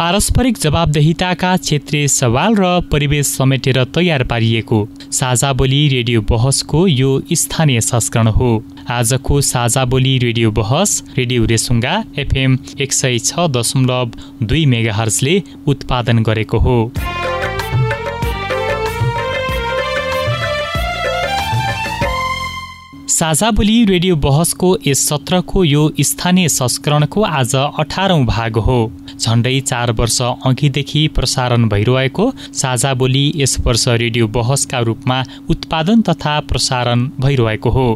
पारस्परिक जवाबदेहिताका क्षेत्रीय सवाल र परिवेश समेटेर तयार पारिएको। साझा बोली रेडियो बहसको यो स्थानीय संस्करण हो। आजको साझा बोली रेडियो बहस रेडियो रेसुङ्गा एफएम एक सय छ दशमलव दुई मेगाहर्जले उत्पादन गरेको हो। साझा बोली रेडियो बहसको यस सत्रको यो स्थानीय संस्करणको आज अठारौँ भाग हो। झण्डै चार वर्ष अघिदेखि प्रसारण भइरहेको साझा बोली यस वर्ष रेडियो बहसका रूपमा उत्पादन तथा प्रसारण भइरहेको हो।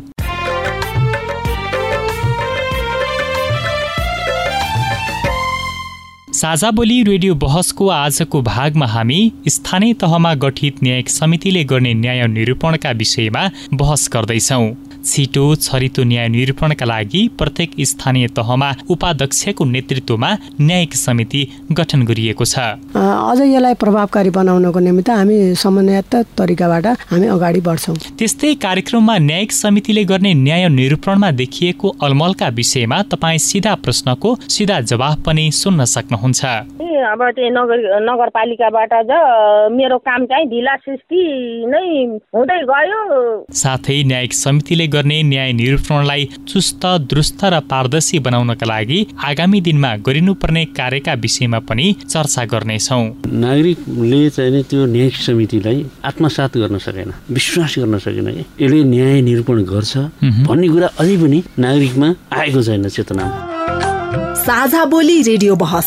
साझा बोली रेडियो बहसको आजको भागमा हामी स्थानीय तहमा गठित न्यायिक समितिले गर्ने न्याय निरूपणका विषयमा बहस गर्दैछौँ। छिटो छरितो न्याय निरूपणका लागि प्रत्येक स्थानीय तहमा उपाध्यक्षको नेतृत्वमा न्यायिक समिति गठन गरिएको छ। अझ यसलाई प्रभावकारी बनाउनको निमित्त हामी समन्वयत तरिकाबाट हामी अगाडि बढ्छौँ। त्यस्तै कार्यक्रममा न्यायिक समितिले गर्ने न्याय निरूपणमा देखिएको अलमलका विषयमा तपाईँ सिधा प्रश्नको सिधा जवाफ पनि सुन्न सक्नुहुन्छ। अब त्यो नगर नगरपालिकाबाट ज मेरो काम चाहिँ ढिला सृष्टि नै हुँदै गयो। साथै न्यायिक समितिले गर्ने न्याय निरूपणलाई चुस्त दुरुस्त र पारदर्शी बनाउनका लागि आगामी दिनमा गरिनुपर्ने कार्यका विषयमा पनि चर्चा गर्नेछौ। नागरिकले चाहिँ त्यो न्यायिक समितिलाई आत्मसात गर्न सकेन विश्वास गर्न सकेन यसले न्याय निरूपण गर्छ भन्ने कुरा अझै पनि नागरिकमा आएको छैन चेतना। साझा बोली रेडियो बहस।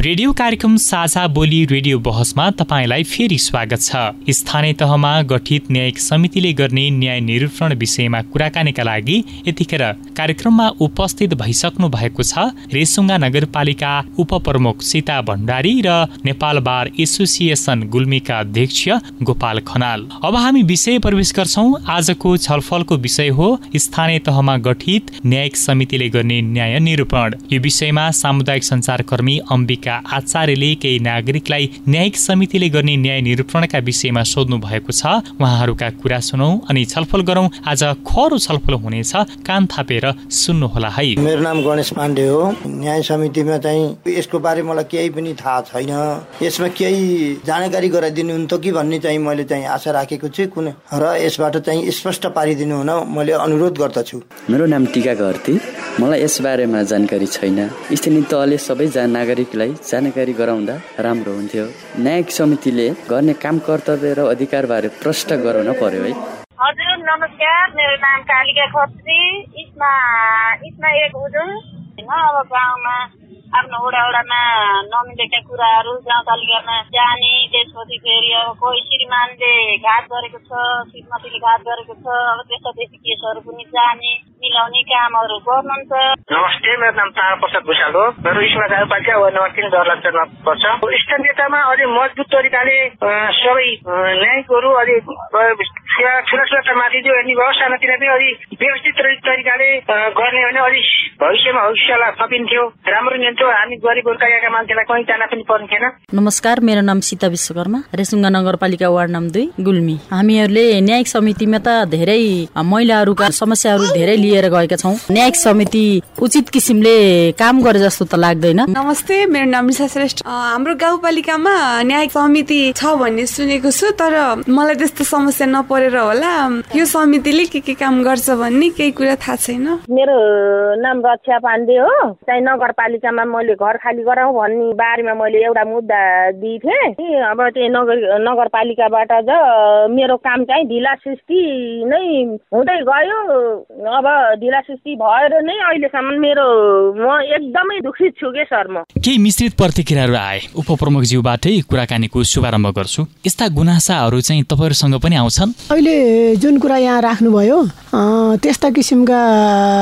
रेडियो कार्यक्रम साझा बोली रेडियो बहसमा तपाईँलाई फेरि स्वागत छ। स्थानीय तहमा गठित न्यायिक समितिले गर्ने न्याय निरूपण विषयमा कुराकानीका लागि यतिखेर कार्यक्रममा उपस्थित भइसक्नु भएको छ रेसुङ्गा नगरपालिका उपप्रमुख सीता भण्डारी र नेपाल बार एसोसिएसन गुल्मीका अध्यक्ष गोपाल खनाल। अब हामी विषय प्रवेश गर्छौ। आजको छलफलको विषय हो स्थानीय तहमा गठित न्यायिक समितिले गर्ने न्याय निरूपण। यो विषयमा सामुदायिक सञ्चारकर्मी अम्बिका भएका आचार्यले केही नागरिकलाई न्यायिक समितिले गर्ने न्याय निरूपणका विषयमा सोध्नु भएको छ। उहाँहरूका कुरा सुनौ अनि छलफल गरौँ। आज खरो छलफल हुनेछ। कान थापेर सुन्नुहोला है। मेरो नाम गणेश पाण्डे हो। न्याय समितिमा चाहिँ यसको बारे मलाई केही पनि थाहा छैन। यसमा केही जानकारी गराइदिनु हुन्थ्यो कि भन्ने चाहिँ मैले चाहिँ आशा राखेको छु कुन। र यसबाट चाहिँ स्पष्ट पारिदिनु हुन मैले अनुरोध गर्दछु। मेरो नाम टिका घरती मलाई यसबारेमा जानकारी छैन। स्थानीय तहले सबै नागरिकलाई जानकारी गराउँदा राम्रो हुन्थ्यो। न्यायिक समितिले गर्ने काम कर्तव्य र अधिकारबारे प्रष्ट गराउन पर्यो है। हजुर नमस्कार। मेरो नाम कालिका खत्री। इसमा इसमा एक उजुल अब गाउँमा आफ्नो वडा वडामा नमिलेका कुराहरू गाउँपालिकामा जाने त्यसपछि फेरि अब कोही श्रीमानले घात गरेको छ श्रीमतीले घात गरेको छ अब त्यस्ता त्यस्ता केसहरू पनि जाने। दिलाउने कामहरू गर्नुहुन्छ। नमस्ते मेरो नाम तारा प्रसाद भूषाल हो। मेरो इस्मा गाउँपालिका वार्ड नम्बर तिन दरलाचरमा पर्छ स्थानीय नेतामा अलि मजबुत तरिकाले सबै न्यायिकहरू अलि ठुला ठुला माथि दियो अनि व्यवस्थातिर पनि अलि व्यवस्थित तरिकाले गर्ने भने अलि भविष्यमा भविष्यलाई थपिन्थ्यो। राम्रो हुन्थ्यो हामी गरिब हुर्काएका मान्छेलाई कहीँ जान पनि पर्ने नमस्कार मेरो नाम सीता विश्वकर्मा। रेसुङ्गा नगरपालिका वार्ड नम्बर दुई गुल्मी। हामीहरूले न्यायिक समितिमा त धेरै महिलाहरूका समस्याहरू धेरै लिएर गएका छौँ। न्यायिक समिति उचित किसिमले काम गरे जस्तो त लाग्दैन। नमस्ते मेरो नाम निशा श्रेष्ठ। हाम्रो गाउँपालिकामा न्यायिक समिति छ भन्ने सुनेको छु तर मलाई त्यस्तो समस्या नपरेर होला। यो समितिले के के काम गर्छ भन्ने केही कुरा थाहा छैन। मेरो नाम रक्षा पाण्डे हो। चाहिँ नगरपालिकामा मैले घर खाली गराउँ भन्ने बारेमा मैले एउटा मुद्दा दिएँ अब त्यही नगर नगरपालिकाबाट ज मेरो काम चाहिँ ढिला सृष्टि नै हुँदै गयो। अब ढिला सृष्टि भएर नै अहिलेसम्म मेरो म एकदमै दुखित छु के सर म? केही मिश्रित प्रतिक्रियाहरू आए। उपप्रमुखज्यूबाटै कुराकानीको शुभारम्भ गर्छु। यस्ता गुनासाहरू चाहिँ तपाईँहरूसँग पनि आउँछन्? अहिले जुन कुरा यहाँ राख्नुभयो त्यस्ता किसिमका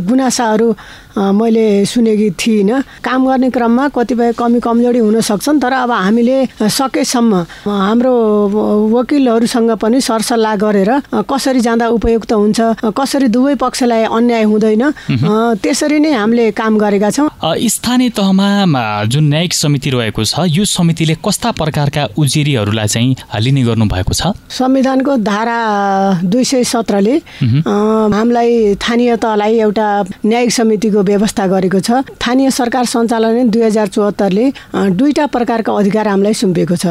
गुनासाहरू मैले सुनेकी थिइनँ। काम गर्ने क्रममा कतिपय कमी कमजोरी हुन सक्छन् तर अब हामीले सकेसम्म हाम्रो वकिलहरूसँग पनि सरसल्लाह गरेर कसरी जाँदा उपयुक्त हुन्छ कसरी दुवै पक्षलाई अन्याय हुँदैन त्यसरी नै हामीले काम गरेका छौँ। स्थानीय तहमा जुन न्यायिक समिति रहेको छ यो समितिले कस्ता प्रकारका उजेरीहरूलाई चाहिँ लिने गर्नु भएको छ? संविधानको धारा दुई सय सत्रले हामीलाई स्थानीय तहलाई एउटा न्यायिक समितिको व्यवस्था गरेको छ। स्थानीय सरकार सञ्चालन दुई हजार चौहत्तरले दुईवटा प्रकारका अधिकार हामीलाई सुम्पिएको छ।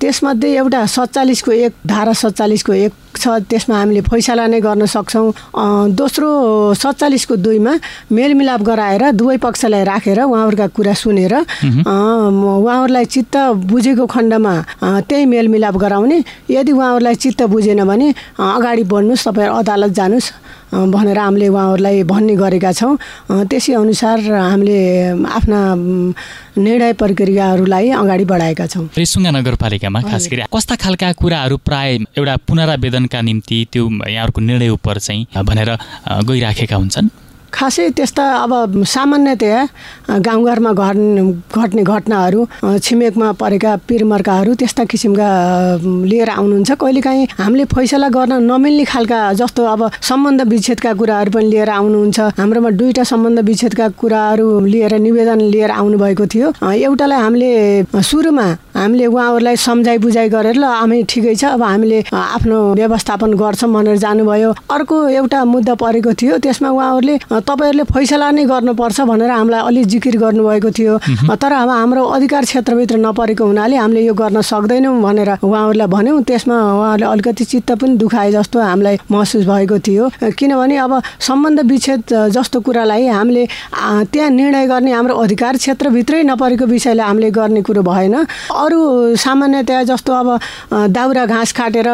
त्यसमध्ये एउटा सत्तालिसको एक धारा सत्तालिसको एक छ त्यसमा हामीले फैसला नै गर्न सक्छौँ। दोस्रो सत्तालिसको दुईमा मेलमिलाप गराएर दुवै पक्षलाई राखेर उहाँहरूका कुरा सुनेर उहाँहरूलाई चित्त बुझेको खण्डमा त्यही मेलमिलाप गराउने। यदि उहाँहरूलाई चित्त बुझेन भने अगाडि बढ्नुहोस् तपाईँ अदालत जानुहोस् भनेर हामीले उहाँहरूलाई भन्ने गरेका छौँ। त्यसै अनुसार हामीले आफ्ना निर्णय प्रक्रियाहरूलाई अगाडि बढाएका छौँ। रेसुङ्गा नगरपालिकामा खास गरी कस्ता खालका कुराहरू प्राय एउटा पुनरावेदनका निम्ति त्यो यहाँहरूको निर्णय उप चाहिँ भनेर गइराखेका हुन्छन्। खासै त्यस्ता अब सामान्यतया गाउँघरमा घट घट्ने घटनाहरू छिमेकमा परेका पिरमर्काहरू त्यस्ता किसिमका लिएर आउनुहुन्छ। कहिलेकाहीँ हामीले फैसला गर्न नमिल्ने खालका जस्तो अब सम्बन्ध विच्छेदका कुराहरू पनि लिएर आउनुहुन्छ। हाम्रोमा दुईवटा सम्बन्ध विच्छेदका कुराहरू लिएर निवेदन लिएर आउनुभएको थियो। एउटालाई हामीले सुरुमा हामीले उहाँहरूलाई सम्झाइ बुझाइ गरेर ल हामी ठिकै छ अब हामीले आफ्नो व्यवस्थापन गर्छौँ भनेर जानुभयो। अर्को एउटा मुद्दा परेको थियो त्यसमा उहाँहरूले तपाईँहरूले फैसला नै गर्नुपर्छ भनेर हामीलाई अलिक जिकिर गर्नुभएको थियो। तर अब हाम्रो अधिकार क्षेत्रभित्र नपरेको हुनाले हामीले यो गर्न सक्दैनौँ भनेर उहाँहरूलाई भन्यौँ। त्यसमा उहाँहरूले अलिकति चित्त पनि दुखाए जस्तो हामीलाई महसुस भएको थियो। किनभने अब सम्बन्ध विच्छेद जस्तो कुरालाई हामीले त्यहाँ निर्णय गर्ने हाम्रो अधिकार क्षेत्रभित्रै नपरेको विषयलाई हामीले गर्ने कुरो भएन। अरू सामान्यतया जस्तो अब दाउरा घाँस काटेर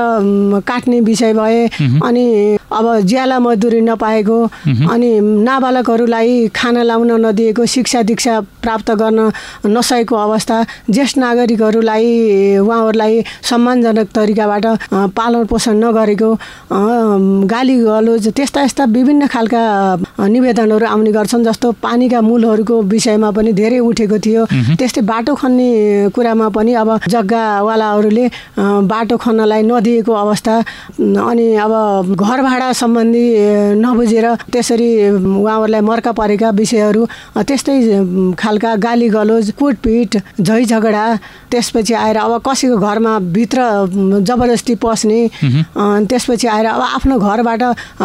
काट्ने विषय भए अनि अब ज्याला मजदुरी नपाएको अनि नाबालकहरूलाई खाना लाउन नदिएको शिक्षा दीक्षा प्राप्त गर्न नसकेको अवस्था। ज्येष्ठ नागरिकहरूलाई उहाँहरूलाई सम्मानजनक तरिकाबाट पालन पोषण नगरेको गाली गलोज त्यस्ता यस्ता विभिन्न खालका निवेदनहरू आउने गर्छन् जस्तो पानीका मूलहरूको विषयमा पनि धेरै उठेको थियो। त्यस्तै बाटो खन्ने कुरामा पनि अब जग्गावालाहरूले बाटो खन्नलाई नदिएको अवस्था अनि अब घर भाडा सम्बन्धी नबुझेर त्यसरी उहाँहरूलाई मर्का परेका विषयहरू त्यस्तै खालका गाली गलोज कुटपिट झै झगडा त्यसपछि आएर अब कसैको घरमा भित्र जबरजस्ती पस्ने त्यसपछि आएर अब आफ्नो घरबाट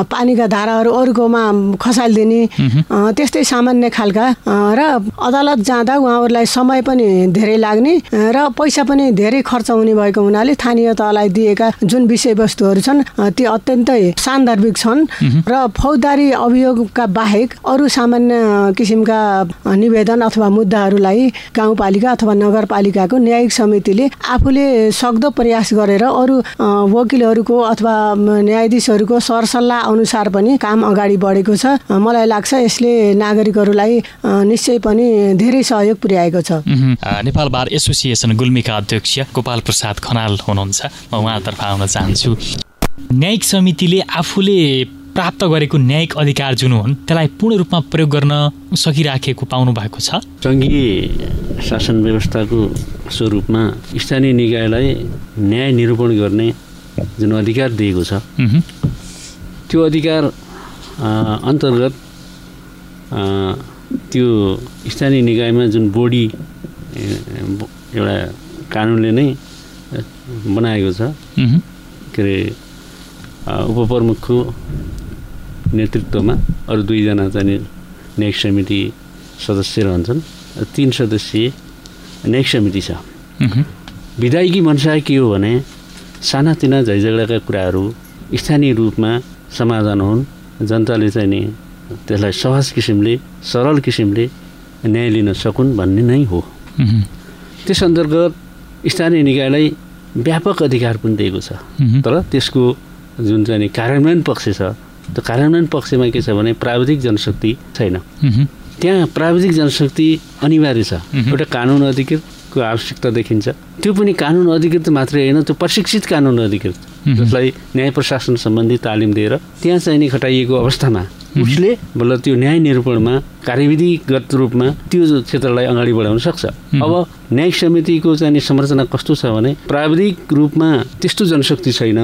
पानीका धाराहरू अरूकोमा खसालिदिने त्यस्तै सामान्य खालका र अदालत जाँदा उहाँहरूलाई समय पनि धेरै लाग्ने र पैसा पनि धेरै खर्च हुने भएको हुनाले स्थानीय तहलाई दिएका जुन विषयवस्तुहरू छन् ती अत्यन्तै सान्दर्भिक छन् र फौजदारी अभियोगका बाहेक अरू सामान्य किसिमका निवेदन अथवा मुद्दाहरूलाई गाउँपालिका अथवा नगरपालिकाको न्यायिक समितिले आफूले सक्दो प्रयास गरेर अरू वकिलहरूको अथवा न्यायाधीशहरूको सरसल्लाह अनुसार पनि काम अगाडि बढेको छ। मलाई लाग्छ यसले नागरिकहरूलाई निश्चय पनि धेरै सहयोग पुर्याएको छ। नेपाल बार एसोसिएसन गुल्मीका अध्यक्ष गोपाल प्रसाद खनाल हुनुहुन्छ। म उहाँतर्फ आउन चाहन्छु। न्यायिक समितिले आफूले प्राप्त गरेको न्यायिक अधिकार जुन हुन् त्यसलाई पूर्ण रूपमा प्रयोग गर्न सकिराखेको पाउनु भएको छ। सङ्घीय शासन व्यवस्थाको स्वरूपमा स्थानीय निकायलाई न्याय निरूपण गर्ने जुन अधिकार दिएको छ त्यो अधिकार अन्तर्गत त्यो स्थानीय निकायमा जुन बोडी एउटा कानुनले नै बनाएको छ के अरे उपप्रमुखको नेतृत्वमा अरू दुईजना चाहिँ न्यायिक समिति सदस्य रहन्छन्। तिन सदस्यीय न्यायिक समिति छ। विधायकी मनसा के हो भने सानातिना झैझगडाका कुराहरू स्थानीय रूपमा समाधान हुन्। जनताले चाहिँ नि त्यसलाई सहज किसिमले सरल किसिमले न्याय लिन सकुन् भन्ने नै हो। त्यस अन्तर्गत स्थानीय निकायलाई व्यापक अधिकार पनि दिएको छ। तर त्यसको जुन चाहिँ नि कार्यान्वयन पक्ष छ त्यो कार्यान्वयन पक्षमा के छ भने प्राविधिक जनशक्ति छैन। त्यहाँ प्राविधिक जनशक्ति अनिवार्य छ। एउटा कानुन अधिकृतको आवश्यकता देखिन्छ। त्यो पनि कानुन अधिकृत मात्रै होइन त्यो प्रशिक्षित कानुन अधिकृत। जसलाई न्याय प्रशासन सम्बन्धी तालिम दिएर त्यहाँ चाहिँ नि खटाइएको अवस्थामा उसले बल्ल त्यो न्याय निरूपणमा कार्यविधिगत रूपमा त्यो क्षेत्रलाई अगाडि बढाउन सक्छ। अब न्यायिक समितिको चाहिँ संरचना कस्तो छ भने प्राविधिक रूपमा त्यस्तो जनशक्ति छैन।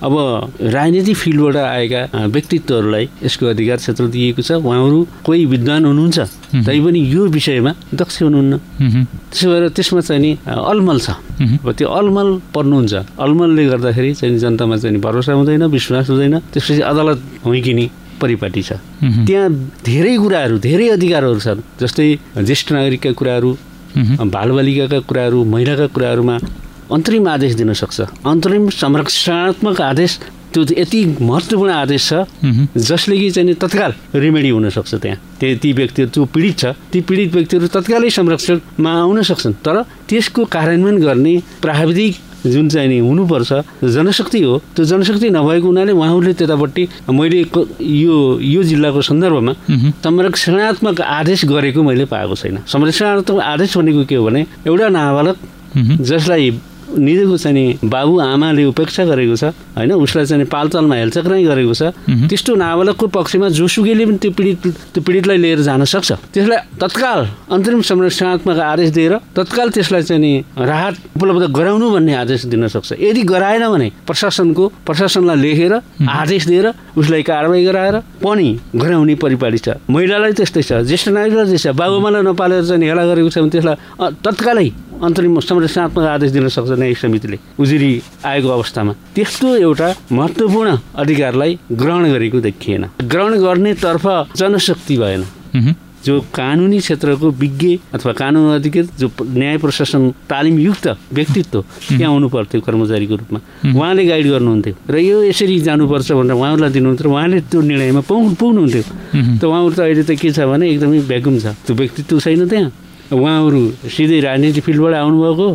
अब राजनीति फिल्डबाट आएका व्यक्तित्वहरूलाई यसको अधिकार क्षेत्र दिएको छ। उहाँहरू कोही विद्वान हुनुहुन्छ तैपनि यो विषयमा दक्ष हुनुहुन्न। त्यसो भएर त्यसमा चाहिँ नि अलमल छ। अब त्यो अलमल पर्नुहुन्छ। अलमलले गर्दाखेरि चाहिँ जनतामा चाहिँ भरोसा हुँदैन विश्वास हुँदैन। त्यसपछि अदालत हुँकिने परिपाटी छ। त्यहाँ धेरै कुराहरू धेरै अधिकारहरू छन्। जस्तै ज्येष्ठ नागरिकका कुराहरू बालबालिकाका कुराहरू महिलाका कुराहरूमा अन्तरिम आदेश दिन सक्छ। अन्तरिम संरक्षणात्मक आदेश त्यो यति महत्त्वपूर्ण आदेश छ जसले कि चाहिँ तत्काल रेमेडी हुनसक्छ त्यहाँ। त्यो ती व्यक्तिहरू जो पीडित छ ती पीडित व्यक्तिहरू तत्कालै संरक्षणमा आउन सक्छन्। तर त्यसको कार्यान्वयन गर्ने प्राविधिक जुन चाहिँ नि हुनुपर्छ जनशक्ति हो। त्यो जनशक्ति नभएको हुनाले उहाँहरूले त्यतापट्टि मैले यो यो जिल्लाको सन्दर्भमा संरक्षणात्मक आदेश गरेको मैले पाएको छैन। संरक्षणात्मक आदेश भनेको के हो भने एउटा नाबालक जसलाई निजको चाहिँ बाबु आमाले उपेक्षा गरेको छ होइन? उसलाई चाहिँ पालचालमा हेलचक्राइ गरेको छ। त्यस्तो नाबालकको पक्षमा जोसुकैले पनि त्यो पीडित त्यो पीडितलाई लिएर जान सक्छ। त्यसलाई तत्काल अन्तरिम संरक्षणात्मक आदेश दिएर तत्काल त्यसलाई चाहिँ नि राहत उपलब्ध गराउनु भन्ने आदेश दिन सक्छ। यदि गराएन भने प्रशासनको प्रशासनलाई लेखेर आदेश दिएर उसलाई कारवाही गराएर पनि गराउने परिपाटी छ। महिलालाई त्यस्तै छ ज्येष्ठ नागरिकलाई त्यस्तै बाबुआमालाई नपालेर चाहिँ हेला गरेको छ भने त्यसलाई तत्कालै अन्तरिम संरचनात्मक आदेश दिन सक्छ न्यायिक समितिले। उजुरी आएको अवस्थामा। त्यस्तो एउटा महत्त्वपूर्ण अधिकारलाई ग्रहण गरेको देखिएन। ग्रहण गर्नेतर्फ जनशक्ति भएन। जो कानुनी क्षेत्रको विज्ञ अथवा कानुन अधिकृत जो न्याय प्रशासन तालिमयुक्त व्यक्तित्व त्यहाँ हुनु पर्थ्यो कर्मचारीको रूपमा। उहाँले गाइड गर्नुहुन्थ्यो। र यो यसरी जानुपर्छ भनेर उहाँहरूलाई दिनुहुन्थ्यो उहाँले त्यो निर्णयमा पुग् पुग्नुहुन्थ्यो। त उहाँहरू त अहिले त के छ भने एकदमै भ्याकुम छ। त्यो व्यक्तित्व छैन त्यहाँ। उहाँहरू सिधै राजनीति फिल्डबाट आउनुभएको।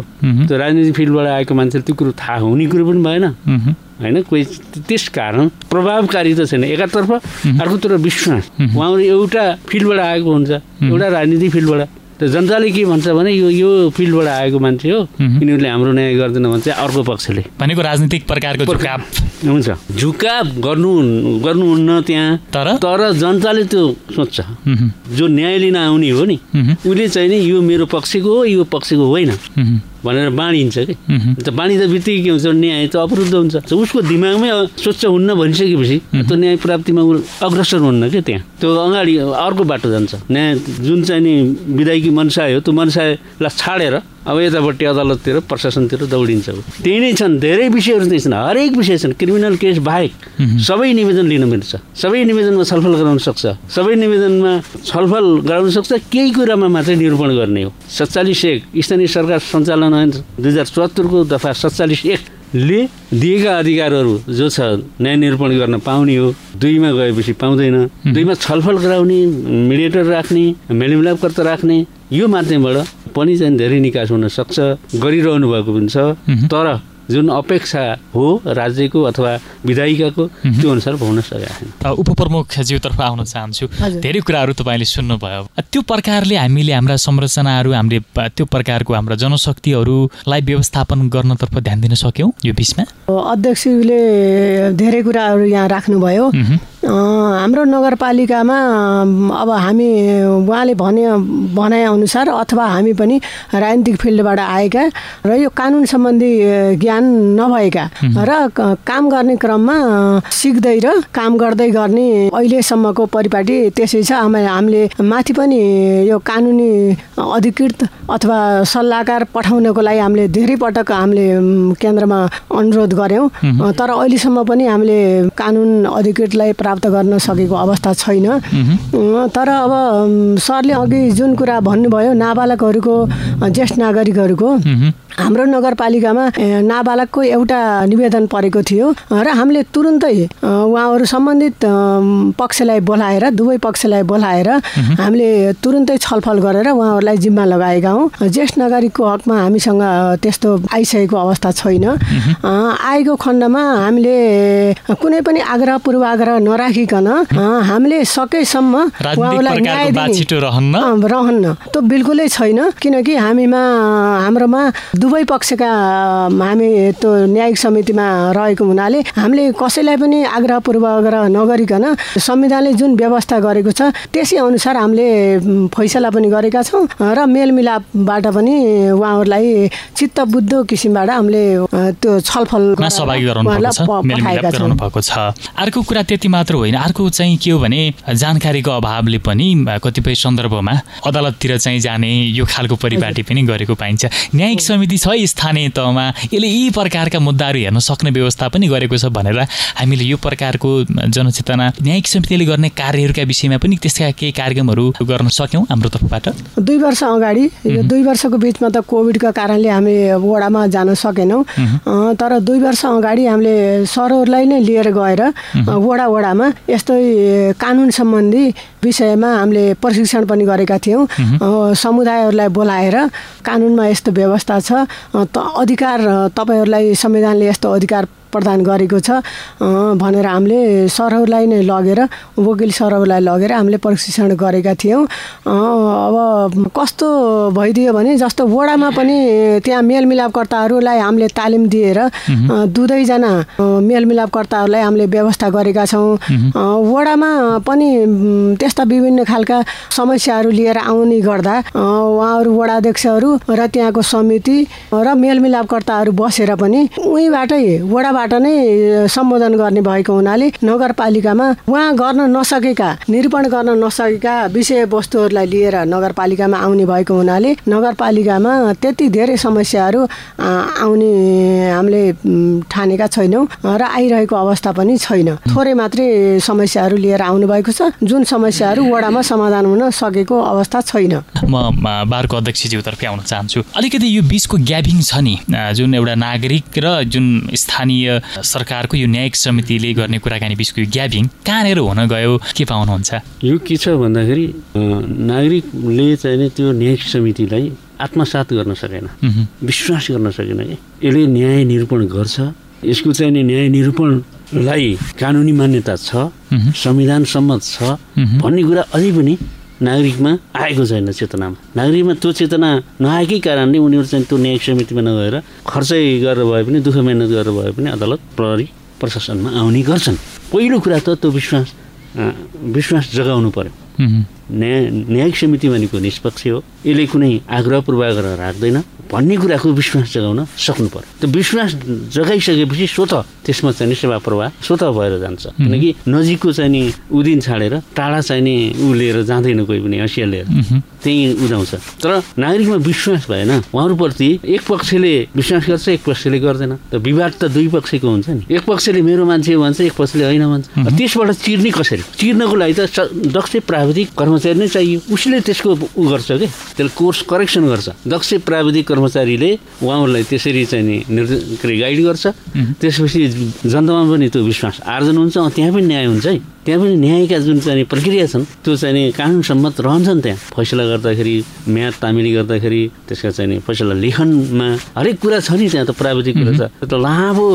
त्यो राजनीति फिल्डबाट आएको मान्छेले त्यो कुरो थाहा हुने कुरो पनि भएन। होइन? कोही त्यस कारण प्रभावकारी त छैन। एकातर्फ अर्कोतर्फ विश्वास। उहाँहरू एउटा फिल्डबाट आएको हुन्छ। एउटा राजनीति फिल्डबाट। त जनताले के भन्छ भने यो यो फिल्डबाट आएको मान्छे हो। यिनीहरूले हाम्रो न्याय गर्दैन भन्छ अर्को पक्षले। भनेको राजनीतिक प्रकारको हुन्छ। झुकाव गर्नु गर्नुहुन्न त्यहाँ। तर? तर जनताले त्यो सोच्छ जो न्याय लिन आउने हो नि उसले चाहिँ नि यो मेरो पक्षको हो यो पक्षको होइन। भनेर बाँडिन्छ कि? त बाँडिँदा बित्तिकै के हुन्छ? न्याय त अवरुद्ध हुन्छ। उसको दिमागमै स्वच्छ हुन्न भनिसकेपछि त्यो न्याय प्राप्तिमा ऊ अग्रसर हुन्न क्या त्यहाँ? त्यो अगाडि अर्को बाटो जान्छ। न्याय जुन चाहिँ नि विधायकी मनसाय हो त्यो मनसायलाई छाडेर अब यतापट्टि अदालततिर प्रशासनतिर दौडिन्छ त्यही नै छन् धेरै विषयहरू त्यही छन् हरेक विषय छन्। क्रिमिनल केस बाहेक सबै निवेदन लिन मिल्छ। सबै निवेदनमा छलफल गराउन सक्छ। सबै निवेदनमा छलफल गराउन सक्छ। केही कुरामा मात्रै निरूपण गर्ने हो। सत्तालिस एक स्थानीय सरकार सञ्चालन ऐन दुई हजार चौहत्तरको दफा सत्तालिस एकले दिएका अधिकारहरू जो छ न्याय निरूपण गर्न पाउने हो दुईमा गएपछि पाउँदैन। दुईमा छलफल गराउने मिडिएटर राख्ने मेलमिलापकर्ता राख्ने यो माध्यमबाट पनि चाहिँ धेरै निकास हुन सक्छ गरिरहनु भएको पनि छ। तर जुन अपेक्षा हो राज्यको अथवा विधायिकाको त्यो अनुसार हुन सकेका छैन। उपप्रमुखज्यूतर्फ आउन चाहन्छु। धेरै कुराहरू तपाईँले सुन्नुभयो। त्यो प्रकारले हामीले हाम्रा संरचनाहरू हामीले त्यो प्रकारको हाम्रा जनशक्तिहरूलाई व्यवस्थापन गर्नतर्फ ध्यान दिन सक्यौँ यो बिचमा? अध्यक्षले धेरै कुराहरू यहाँ राख्नुभयो। हाम्रो नगरपालिकामा अब हामी उहाँले भने भनाइअनुसार अथवा हामी पनि राजनीतिक फिल्डबाट आएका र यो कानुन सम्बन्धी ज्ञान नभएका र काम गर्ने क्रममा सिक्दै र काम गर्दै गर्ने अहिलेसम्मको परिपाटी त्यसै छ। हामीले माथि पनि यो कानुनी अधिकृत अथवा सल्लाहकार पठाउनको लागि हामीले धेरै पटक हामीले केन्द्रमा अनुरोध गऱ्यौँ। तर अहिलेसम्म पनि हामीले कानुन अधिकृतलाई प्राप्त गर्न सकेको अवस्था छैन। तर अब सरले अघि जुन कुरा भन्नुभयो नाबालकहरूको ज्येष्ठ नागरिकहरूको। हाम्रो नगरपालिकामा नाबालकको एउटा निवेदन परेको थियो र हामीले तुरुन्तै उहाँहरू सम्बन्धित पक्षलाई बोलाएर दुवै पक्षलाई बोलाएर हामीले तुरुन्तै छलफल गरेर उहाँहरूलाई जिम्मा लगाएका हौँ। ज्येष्ठ नागरिकको हकमा हामीसँग त्यस्तो आइसकेको अवस्था छैन। आएको खण्डमा हामीले कुनै पनि आग्रह पूर्वाग्रह नराखिकन हामीले सकेसम्म उहाँहरूलाई न्याय रहन्न। त्यो बिल्कुलै छैन किनकि हामीमा हाम्रोमा दुवै पक्षका हामी त्यो न्यायिक समितिमा रहेको हुनाले हामीले कसैलाई पनि आग्रह पूर्वाग्रह नगरिकन संविधानले जुन व्यवस्था गरेको छ त्यसै अनुसार हामीले फैसला पनि गरेका छौँ र मेलमिलापबाट पनि उहाँहरूलाई चित्त बुद्ध किसिमबाट हामीले त्यो छलफल सहभागी गराउनु भएको छ? अर्को कुरा त्यति मात्र होइन। अर्को चाहिँ के हो भने जानकारीको अभावले पनि कतिपय सन्दर्भमा अदालततिर चाहिँ जाने यो खालको परिपाटी पनि गरेको पाइन्छ। न्यायिक समिति समिति छ स्थानीय तहमा यसले यी प्रकारका मुद्दाहरू हेर्न सक्ने व्यवस्था पनि गरेको छ भनेर हामीले यो प्रकारको जनचेतना न्यायिक समितिले गर्ने कार्यहरूका विषयमा पनि त्यसका केही कार्यक्रमहरू गर्न सक्यौँ हाम्रो तर्फबाट। दुई वर्ष अगाडि यो दुई वर्षको बिचमा त कोभिडका कारणले हामी वडामा जान सकेनौँ। तर दुई वर्ष अगाडि हामीले सरहरूलाई नै लिएर गएर वडा वडामा यस्तै कानुन सम्बन्धी विषयमा हामीले प्रशिक्षण पनि गरेका थियौँ। समुदायहरूलाई बोलाएर कानुनमा यस्तो व्यवस्था छ अधिकार तपाईँहरूलाई संविधानले यस्तो अधिकार प्रदान गरेको छ। भनेर हामीले सरहरूलाई नै लगेर वकिल सरहरूलाई लगेर हामीले प्रशिक्षण गरेका थियौँ। अब कस्तो भइदियो भने जस्तो वडामा पनि त्यहाँ मेलमिलापकर्ताहरूलाई हामीले तालिम दिएर दुवैजना मेलमिलापकर्ताहरूलाई हामीले व्यवस्था गरेका छौँ। वडामा पनि त्यस्ता विभिन्न खालका समस्याहरू लिएर आउने गर्दा उहाँहरू वडाध्यक्षहरू र त्यहाँको समिति र मेलमिलापकर्ताहरू बसेर पनि उहीँबाटै वडाबाट बाट नै सम्बोधन गर्ने भएको हुनाले नगरपालिकामा उहाँ गर्न नसकेका निरूपण गर्न नसकेका विषयवस्तुहरूलाई लिएर नगरपालिकामा आउने भएको हुनाले नगरपालिकामा त्यति धेरै समस्याहरू आउने हामीले ठानेका छैनौँ र आइरहेको अवस्था पनि छैन। थोरै मात्रै समस्याहरू लिएर आउनु भएको छ। जुन समस्याहरू वडामा समाधान हुन सकेको अवस्था छैन। म बारको अध्यक्षज्यूतर्फ आउन चाहन्छु। अलिकति यो बिचको ग्यापिङ छ नि जुन एउटा नागरिक र जुन स्थानीय सरकारको यो न्यायिक समितिले गर्ने कुराकानी बिचको यो ग्यापिङ कहाँनिर हुन गयो? के पाउनुहुन्छ? यो के छ भन्दाखेरि नागरिकले चाहिँ त्यो न्यायिक समितिलाई आत्मसात गर्न सकेन। विश्वास गर्न सकेन यसले न्याय निरूपण गर्छ। यसको चाहिँ नि न्याय निरूपणलाई कानुनी मान्यता छ संविधान सम्मत छ भन्ने कुरा अझै पनि नागरिकमा आएको छैन चेतनामा नागरिकमा त्यो चेतना नआएकै कारणले उनीहरू चाहिँ त्यो न्यायिक समितिमा नगएर खर्चै गरेर भए पनि दुःख मेहनत गरेर भए पनि अदालत प्रहरी प्रशासनमा आउने गर्छन्। पहिलो कुरा त त्यो विश्वास विश्वास जगाउनु पर्यो। न्याय न्यायिक समिति भनेको निष्पक्ष हो। यसले कुनै आग्रह पूर्वाग्रह राख्दैन। भन्ने कुराको विश्वास जगाउन सक्नु पर्यो त्यो विश्वास जगाइसकेपछि स्वत त्यसमा चाहिँ सेवा प्रवाह स्वत भएर जान्छ। किनकि नजिकको चाहिँ नि उदिन छाडेर टाढा चाहिँ नि ऊ लिएर जाँदैन कोही पनि हँसिया लिएर। त्यही उदाउँछ। तर नागरिकमा विश्वास भएन। उहाँहरूप्रति एक पक्षले विश्वास गर्छ एक पक्षले गर्दैन। त विवाद त दुई पक्षको हुन्छ नि। एक पक्षले मेरो मान्छे भन्छ एक पक्षले होइन भन्छ त्यसबाट चिर्ने कसरी? चिर्नको लागि त दक्ष प्राविधिक कर्मचारी नै चाहियो। उसले त्यसको ऊ गर्छ कि? त्यसले कोर्स करेक्सन गर्छ। दक्ष प्राविधिक कर्मचारीले उहाँहरूलाई त्यसरी चाहिँ नि निर्देश गाइड गर्छ। त्यसपछि जनतामा पनि त्यो विश्वास आर्जन हुन्छ त्यहाँ पनि न्याय हुन्छ है। त्यहाँ पनि न्यायका जुन चाहिँ प्रक्रिया छन् त्यो चाहिँ कानुन सम्मत रहन्छन् त्यहाँ। फैसला गर्दाखेरि म्याद तामिली गर्दाखेरि त्यसका चाहिँ फैसला लेखनमा हरेक कुरा छ नि त्यहाँ त प्राविधिक कुरा छ। त्यो लामो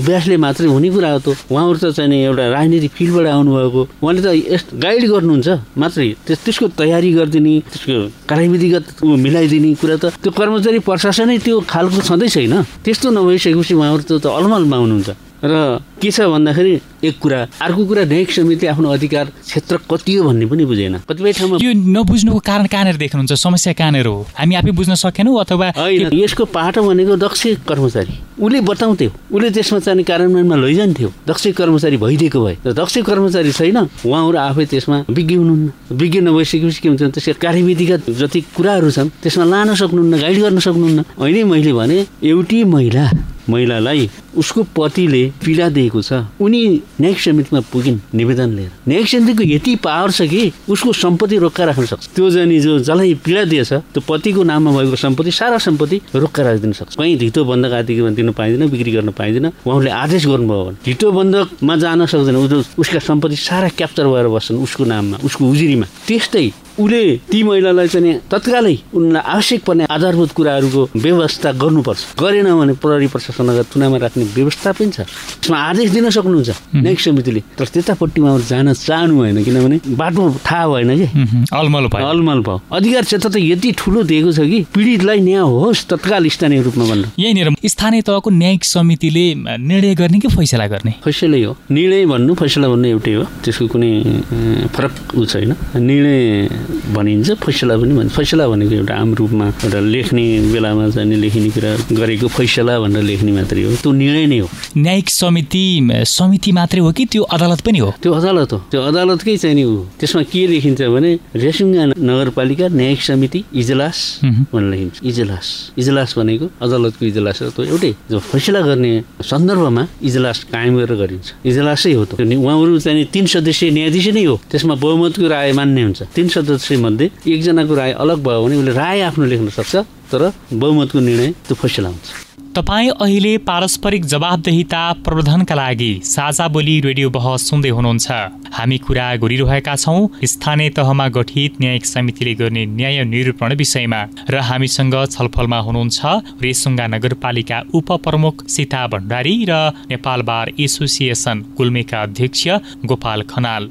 अभ्यासले मात्रै हुने कुरा हो त उहाँहरू त चाहिँ एउटा राजनीतिक फिल्डबाट आउनुभएको। उहाँले त यस गाइड गर्नुहुन्छ मात्रै। त्यस त्यसको तयारी गरिदिने त्यसको कार्यविधिगत मिलाइदिने कुरा त त्यो कर्मचारी प्रशासनै त्यो खालको छँदै छैन। त्यस्तो नभइसकेपछि उहाँहरू त अलमलमा हुनुहुन्छ। र के छ भन्दाखेरि एक कुरा अर्को कुरा न्यायिक समिति आफ्नो अधिकार क्षेत्र कति हो भन्ने पनि बुझेन। कतिपय ठाउँमा यो नबुझ्नुको कारण कहाँनिर देख्नुहुन्छ? समस्या कहाँनिर हो? हामी आफै बुझ्न सकेनौँ अथवा होइन यसको पाटो भनेको दक्ष कर्मचारी। उसले बताउँथ्यो। उसले त्यसमा चाहिँ कार्यान्वयनमा लैजान्थ्यो। दक्ष कर्मचारी भइदिएको भए। र दक्ष कर्मचारी छैन उहाँहरू आफै त्यसमा विज्ञ हुनुहुन्न। विज्ञ नभइसकेपछि के हुन्छ त्यसको कार्यविधिगत जति कुराहरू छन् त्यसमा लान सक्नुहुन्न गाइड गर्न सक्नुहुन्न। अहिले मैले भने एउटी महिला महिलालाई उसको पतिले पीडा दिएको छ उनी न्यायिक समितिमा पुगिन् निवेदन लिएर। न्यायिक समितिको यति पावर छ कि उसको सम्पत्ति रोक्का राख्न सक्छ। त्यो जाने जो जसलाई पीडा दिएछ त्यो पतिको नाममा भएको सम्पत्ति सारा सम्पत्ति रोक्का राखिदिन सक्छ। कहीँ धितो बन्धक आदि दिन पाइँदैन बिक्री गर्न पाइँदैन उहाँले आदेश गर्नुभयो भने। धितो बन्धकमा जान सक्दैन उसका सम्पत्ति सारा क्याप्चर भएर बस्छन् उसको नाममा उसको उजुरीमा। त्यस्तै उसले ती महिलालाई चाहिँ तत्कालै उनलाई आवश्यक पर्ने आधारभूत कुराहरूको व्यवस्था गर्नुपर्छ। गरेन भने प्रहरी प्रशासनलाई चुनावमा राख्ने व्यवस्था पनि छ। त्यसमा आदेश दिन सक्नुहुन्छ न्यायिक समितिले। तर त्यतापट्टि उहाँहरू जान चाहनु भएन किनभने बाटो थाहा भएन कि? अलमल भयो। अलमल भयो। अधिकार क्षेत्र त यति ठुलो दिएको छ कि पीडितलाई न्याय होस् तत्काल स्थानीय रूपमा भन्नु। यहीँनिर स्थानीय तहको न्यायिक समितिले निर्णय गर्ने कि फैसला गर्ने? फैसलै हो। निर्णय भन्नु फैसला भन्नु एउटै हो। त्यसको कुनै फरक ऊ छैन। निर्णय भनिन्छ फैसला पनि भन्छ। फैसला भनेको एउटा आम रूपमा एउटा लेख्ने बेलामा चाहिँ लेखिने कुरा गरेको फैसला भनेर लेख्ने मात्रै हो। त्यो निर्णय नै हो। न्यायिक समिति समिति मात्रै हो कि त्यो अदालत पनि हो? त्यो अदालत हो। त्यो अदालतकै चाहिँ नि हो। त्यसमा के लेखिन्छ भने रेसुङ्गा नगरपालिका न्यायिक समिति इजलास भनेर लेखिन्छ। इजलास। इजलास भनेको अदालतको इजलास हो। त्यो एउटै। जो फैसला गर्ने सन्दर्भमा इजलास कायम गरेर गरिन्छ। इजलासै हो त उहाँहरू चाहिँ तिन सदस्यीय न्यायाधीश नै हो। त्यसमा बहुमतको राय मान्ने हुन्छ। तिन सदस्य सदस्य मध्ये एकजनाको राय अलग भयो भने उसले राय आफ्नो लेख्न सक्छ तर बहुमतको निर्णय त्यो फैसला हुन्छ। तपाईँ अहिले पारस्परिक जवाबदेहिता प्रवर्धनका लागि साझा बोली रेडियो बहस सुन्दै हुनुहुन्छ। हामी कुरा गरिरहेका छौँ स्थानीय तहमा गठित न्यायिक समितिले गर्ने न्याय निरूपण विषयमा र हामीसँग छलफलमा हुनुहुन्छ रेसुङ्गा नगरपालिका उपप्रमुख सीता भण्डारी र नेपाल बार एसोसिएसन गुल्मेका अध्यक्ष गोपाल खनाल।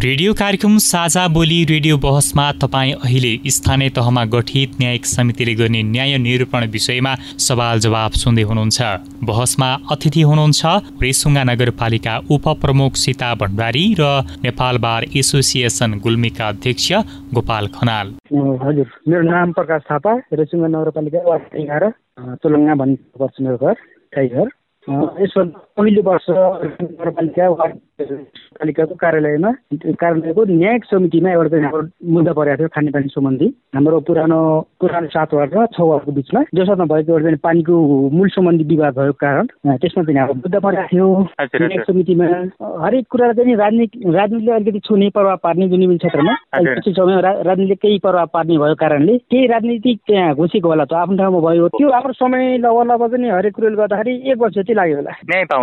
रेडियो कार्यक्रम साझा बोली रेडियो बहसमा तपाईँ अहिले स्थानीय तहमा गठित न्यायिक समितिले गर्ने न्याय निरूपण विषयमा सवाल जवाब सुन्दै हुनुहुन्छ। बहसमा अतिथि हुनुहुन्छ रेसुङ्गा नगरपालिका उपप्रमुख सीता भण्डारी र नेपाल बार एसोसिएसन गुल्मीका अध्यक्ष गोपाल खनाल। हजुर मेरो नाम प्रकाश थापा रेसुङ्गा नगरपालिका वार्ड एघार चोलङ्गा भन्ने पर्छ मेरो घर टाइगर यसभन्दा पहिलो वर्ष नगरपालिका वार्ड पालिकाको कार्यालयमा कार्यालयको न्यायिक समितिमा एउटा चाहिँ हाम्रो मुद्दा परेको थियो खानेपानी सम्बन्धी। हाम्रो पुरानो पुरानो सात वार्ड र छ वार्डको बिचमा। जोसँग भएको एउटा चाहिँ पानीको मूल सम्बन्धी विवाद भएको कारण त्यसमा चाहिँ हाम्रो मुद्दा परेको थियो। न्यायिक समितिमा हरेक कुरा चाहिँ राजनीति राजनीतिले अलिकति छुने प्रभाव पार्ने जुन क्षेत्रमा पछि समय राजनीतिले केही प्रभाव पार्ने भएको कारणले केही राजनीतिक त्यहाँ घुसेको होला त आफ्नो ठाउँमा भयो। त्यो हाम्रो समय लव लव चाहिँ हरेक कुरोले गर्दाखेरि एक वर्ष जति लाग्यो होला।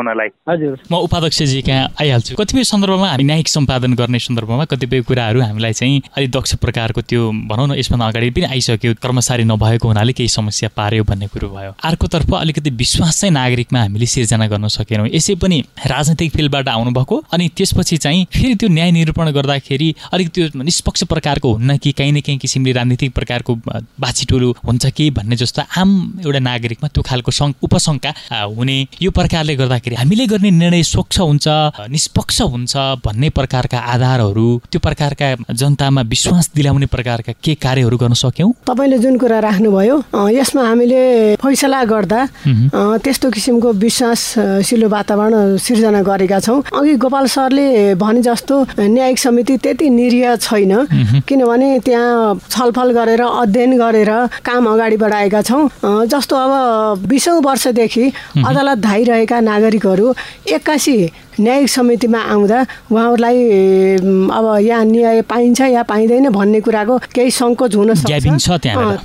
पाउनलाई हजुर। म उपाध्यक्षजी कहाँ आइहाल्छु। हाल्छु कतिपय सन्दर्भमा हामी न्यायिक सम्पादन गर्ने सन्दर्भमा कतिपय कुराहरू हामीलाई चाहिँ अलिक दक्ष प्रकारको त्यो भनौँ न यसभन्दा अगाडि पनि आइसक्यो। कर्मचारी नभएको हुनाले केही समस्या पार्यो भन्ने कुरो भयो। अर्कोतर्फ अलिकति विश्वास चाहिँ नागरिकमा हामीले सिर्जना गर्न सकेनौँ। यसै पनि राजनैतिक फिल्डबाट आउनुभएको अनि त्यसपछि चाहिँ फेरि त्यो न्याय निरूपण गर्दाखेरि अलिक त्यो निष्पक्ष प्रकारको हुन्न कि काहीँ न काहीँ किसिमले राजनीतिक प्रकारको बाछिटोहरू हुन्छ कि भन्ने जस्तो आम एउटा नागरिकमा त्यो खालको उपशङ्का हुने यो प्रकारले गर्दाखेरि हामीले गर्ने निर्णय स्वच्छ हुन्छ निष्पक्ष हुन्छ भन्ने प्रकारका आधारहरू त्यो प्रकारका जनतामा विश्वास दिलाउने प्रकारका के कार्यहरू गर्न सक्यौँ? तपाईँले जुन कुरा राख्नुभयो यसमा हामीले फैसला गर्दा त्यस्तो किसिमको विश्वासशीलो वातावरण सिर्जना गरेका छौँ। अघि गोपाल सरले भने जस्तो न्यायिक समिति त्यति निरीह छैन किनभने त्यहाँ छलफल गरेर अध्ययन गरेर काम अगाडि बढाएका छौँ। जस्तो अब बिसौँ वर्षदेखि अदालत धाइरहेका नागरिकहरू एक्कासी न्यायिक समितिमा आउँदा उहाँहरूलाई अब यहाँ न्याय पाइन्छ या पाइँदैन भन्ने कुराको केही सङ्कोच हुन सक्छ।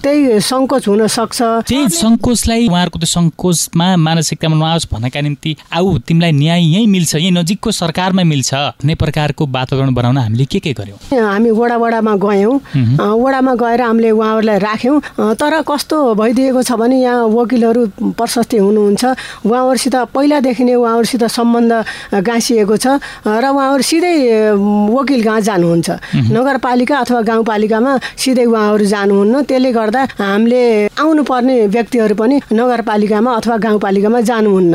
त्यही सङ्कोच हुन सक्छ। त्यही सङ्कोचलाई उहाँहरूको त्यो सङ्कोचमा मानसिकतामा नआओस् भन्नका निम्ति आऊ तिमीलाई न्याय यहीँ मिल्छ यहीँ नजिकको सरकारमा मिल्छ। भन्ने प्रकारको वातावरण बनाउन हामीले के के गर्यौँ? हामी वडा वडामा गयौँ वडामा गएर हामीले उहाँहरूलाई राख्यौँ। तर कस्तो भइदिएको छ भने यहाँ वकिलहरू प्रशस्ति हुनुहुन्छ। उहाँहरूसित पहिलादेखि नै उहाँहरूसित सम्बन्ध गाँसिएको छ र उहाँहरू सिधै वकिल कहाँ जानुहुन्छ। नगरपालिका अथवा गाउँपालिकामा सिधै उहाँहरू जानुहुन्न। त्यसले गर्दा हामीले आउनुपर्ने व्यक्तिहरू पनि नगरपालिकामा अथवा गाउँपालिकामा जानुहुन्न।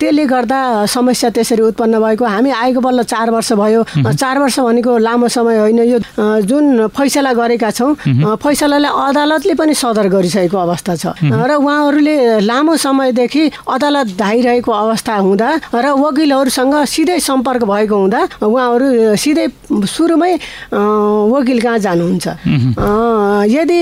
त्यसले गर्दा समस्या त्यसरी उत्पन्न भएको हामी आएको बल्ल चार वर्ष भयो। चार वर्ष भनेको लामो समय होइन यो जुन फैसला गरेका छौँ फैसलालाई अदालतले पनि सदर गरिसकेको अवस्था छ। र उहाँहरूले लामो समयदेखि अदालत धाइरहेको अवस्था हुँदा र वकिलहरू सरकारसँग सिधै सम्पर्क भएको हुँदा उहाँहरू सिधै सुरुमै वकिल कहाँ जानुहुन्छ। यदि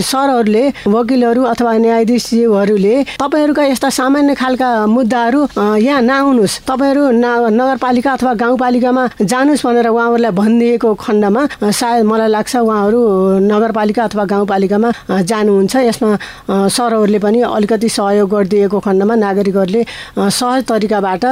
सरहरूले वकिलहरू अथवा न्यायाधीशज्यूहरूले तपाईँहरूका यस्ता सामान्य खालका मुद्दाहरू यहाँ नआउनुहोस्। तपाईँहरू नगरपालिका अथवा गाउँपालिकामा जानुहोस् भनेर उहाँहरूलाई भनिदिएको खण्डमा सायद मलाई लाग्छ उहाँहरू नगरपालिका अथवा गाउँपालिकामा जानुहुन्छ। यसमा सरहरूले पनि अलिकति सहयोग गरिदिएको खण्डमा नागरिकहरूले सहज तरिकाबाट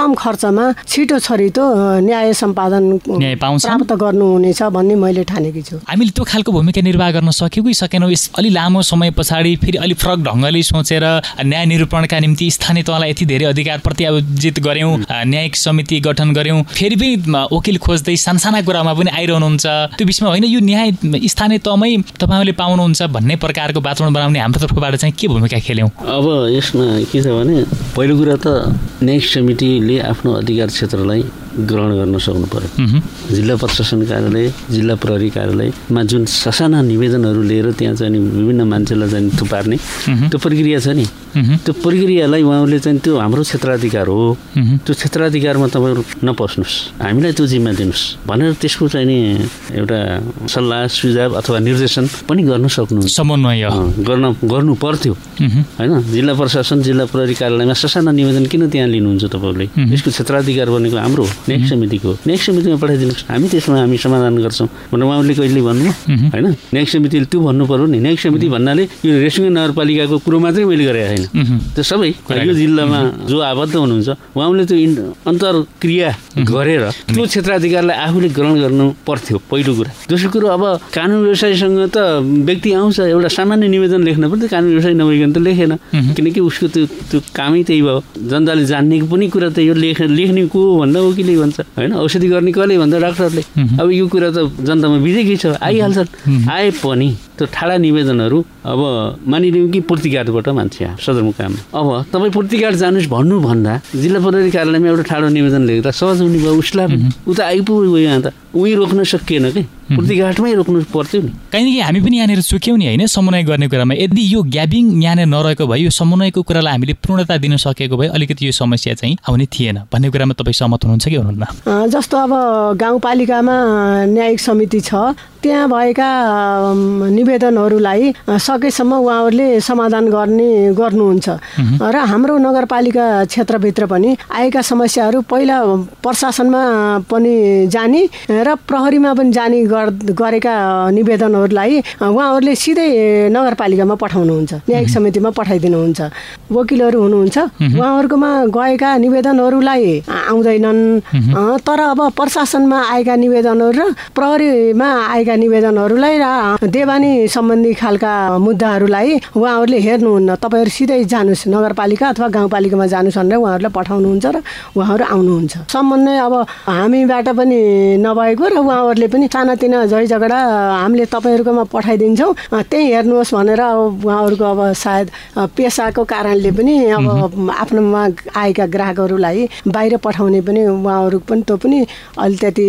कम खर्चमा छिटो छरितो न्याय सम्पादन न्याय पाउँछ प्राप्त गर्नुहुनेछ भन्ने मैले ठानेकी छु। हामीले त्यो खालको भूमिका निर्वाह गर्न सक्यौँ कि सकेनौँ? यस अलि लामो समय पछाडि फेरि अलिक फरक ढङ्गले सोचेर न्याय निरूपणका निम्ति स्थानीय तहलाई यति धेरै अधिकार प्रत्याजित गऱ्यौँ न्यायिक समिति गठन गऱ्यौँ। फेरि पनि वकिल खोज्दै सानसाना कुरामा पनि आइरहनुहुन्छ। त्यो बिचमा होइन यो न्याय स्थानीय तहमै तपाईँहरूले पाउनुहुन्छ भन्ने प्रकारको वातावरण बनाउने हाम्रो तर्फबाट चाहिँ के भूमिका खेल्यौँ? अब यसमा के छ भने पहिलो कुरा त न्यायिक समितिले ले आफ्नो अधिकार क्षेत्रलाई ग्रहण गर्न सक्नु पर्यो। जिल्ला प्रशासन कार्यालय जिल्ला प्रहरी कार्यालयमा जुन ससाना निवेदनहरू लिएर त्यहाँ चाहिँ विभिन्न मान्छेलाई चाहिँ थुपार्ने त्यो प्रक्रिया छ नि। त्यो प्रक्रियालाई उहाँहरूले चाहिँ त्यो हाम्रो क्षेत्राधिकार हो। त्यो क्षेत्राधिकारमा तपाईँहरू नपस्नुहोस्। हामीलाई त्यो जिम्मा दिनुहोस् भनेर त्यसको चाहिँ नि एउटा सल्लाह सुझाव अथवा निर्देशन पनि गर्न सक्नु समन्वय। गर्न गर्नु पर्थ्यो। होइन? जिल्ला प्रशासन जिल्ला प्रहरी कार्यालयमा ससाना निवेदन किन त्यहाँ लिनुहुन्छ तपाईँहरूले? यसको क्षेत्राधिकार बनेको हाम्रो नेक्स्ट समितिको नेक्स्ट समितिमा पठाइदिनुहोस्। हामी त्यसमा हामी समाधान गर्छौँ भनेर उहाँले कहिले भन्नु होइन? नेक्स्ट समितिले त्यो भन्नु पऱ्यो नि। नेक्स्ट समिति भन्नाले यो रेसुङ्गे नगरपालिकाको कुरो मात्रै मैले गरेको छैन। त्यो सबै यो जिल्लामा जो आबद्ध हुनुहुन्छ उहाँले त्यो अन्तर्क्रिया गरेर त्यो क्षेत्राधिकारलाई आफूले ग्रहण गर्नु पर्थ्यो पहिलो कुरा। दोस्रो कुरो अब कानुन व्यवसायीसँग त व्यक्ति आउँछ एउटा सामान्य निवेदन लेख्न पनि कानुन व्यवसाय नभइकन त लेखेन। किनकि उसको त्यो त्यो कामै त्यही भयो। जनताले जान्ने पनि कुरा त यो लेख लेख्ने को भन्दा वकिल भन्छ? होइन? औषधि गर्ने कसले भन्छ डाक्टरले। अब यो कुरा त जनतामा बिजेकै छ। आइहाल्छन् आए पनि त्यो ठाडा निवेदनहरू अब मानिलिउँ कि पूर्तिघाटबाट मान्छे सदरमुकाम अब तपाईँ पूर्तिघाट जानुहोस् भन्नुभन्दा जिल्ला प्रहरी कार्यालयमा एउटा ठाडो निवेदन लेख्दा सहज हुने भयो उसलाई उता आइपुग्यो यहाँ त। उहीँ रोक्न सकिएन कि? पूर्तिघाटमै रोक्नु पर्थ्यो नि। काहीँदेखि हामी पनि यहाँनिर चुक्यौँ नि होइन समन्वय गर्ने कुरामा। यदि यो ग्याबिङ यहाँनिर नरहेको भए यो समन्वयको कुरालाई हामीले पूर्णता दिन सकेको भए अलिकति यो समस्या चाहिँ आउने थिएन भन्ने कुरामा तपाईँ सहमत हुनुहुन्छ कि हुनुहुन्न? जस्तो अब गाउँपालिकामा न्यायिक समिति छ त्यहाँ भएका निवेदनहरूलाई सकेसम्म उहाँहरूले समाधान गर्ने गर्नुहुन्छ। र हाम्रो नगरपालिका क्षेत्रभित्र पनि आएका समस्याहरू पहिला प्रशासनमा पनि जाने र प्रहरीमा पनि जाने गरेका निवेदनहरूलाई उहाँहरूले सिधै नगरपालिकामा पठाउनुहुन्छ न्यायिक समितिमा पठाइदिनुहुन्छ। वकिलहरू हुनुहुन्छ। उहाँहरूकोमा गएका निवेदनहरूलाई आउँदैनन्। तर अब प्रशासनमा आएका निवेदनहरू र प्रहरीमा आएका निवेदनहरूलाई र देवानी सम्बन्धी खालका मुद्दाहरूलाई उहाँहरूले हेर्नुहुन्न। तपाईँहरू सिधै जानुहोस् नगरपालिका अथवा गाउँपालिकामा जानुहोस् भनेर उहाँहरूलाई पठाउनुहुन्छ र उहाँहरू आउनुहुन्छ। समन्वय अब हामीबाट पनि नभएको र उहाँहरूले पनि सानातिना झै झगडा हामीले तपाईँहरूकोमा पठाइदिन्छौँ। त्यहीँ हेर्नुहोस् भनेर अब उहाँहरूको अब सायद पेसाको कारणले पनि अब आफ्नोमा आएका ग्राहकहरूलाई बाहिर पठाउने पनि उहाँहरू पनि त्यो पनि अलिकति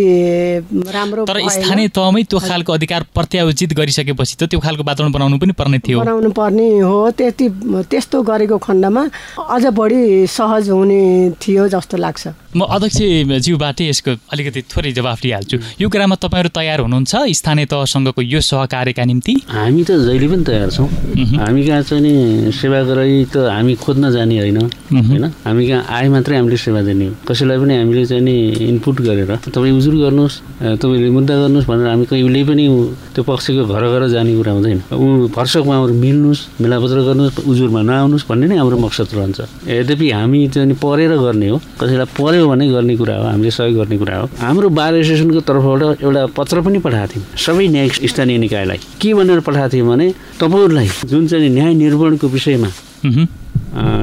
राम्रो तर स्थानीय तहमै त्यो खालको अधिकार प्रत्यायोजित गरिसकेपछि त त्यो खालको वातावरण बनाउनु पनि पर्ने थियो। बनाउनु पर्ने हो। त्यति त्यस्तो गरेको खण्डमा अझ बढी सहज हुने थियो जस्तो लाग्छ। म अध्यक्षज्यूबाटै यसको अलिकति थोरै जवाफ दिइहाल्छु यो कुरामा तपाईँहरू तयार हुनुहुन्छ? स्थानीय तहसँगको यो सहकार्यका निम्ति? हामी त जहिले पनि तयार छौँ। हामी कहाँ चाहिँ नि सेवाग्राही त हामी खोज्न जाने होइन। होइन? हामी कहाँ आए मात्रै हामीले सेवा दिने हो। कसैलाई पनि हामीले चाहिँ नि इनपुट गरेर तपाईँ उजुर गर्नुहोस् तपाईँले मुद्दा गर्नुहोस् भनेर हामी कहिले पनि त्यो पक्षको घर घर जाने कुरा हुँदैन। ऊ भर्सक उहाँहरू मिल्नुहोस् मेलापत्र गर्नुहोस् उजुरमा नआउनुहोस् भन्ने नै हाम्रो मकसद रहन्छ। यद्यपि हामी चाहिँ परेर गर्ने हो कसैलाई पऱ्यो भने गर्ने कुरा हो हामीले सहयोग गर्ने कुरा हो। हाम्रो बार एसोसिएसनको तर्फबाट एउटा पत्र पनि पठाएको थियौँ। सबै न्याय स्थानीय निकायलाई। के भनेर पठाएको थियौँ भने तपाईँहरूलाई जुन चाहिँ न्याय निर्माणको विषयमा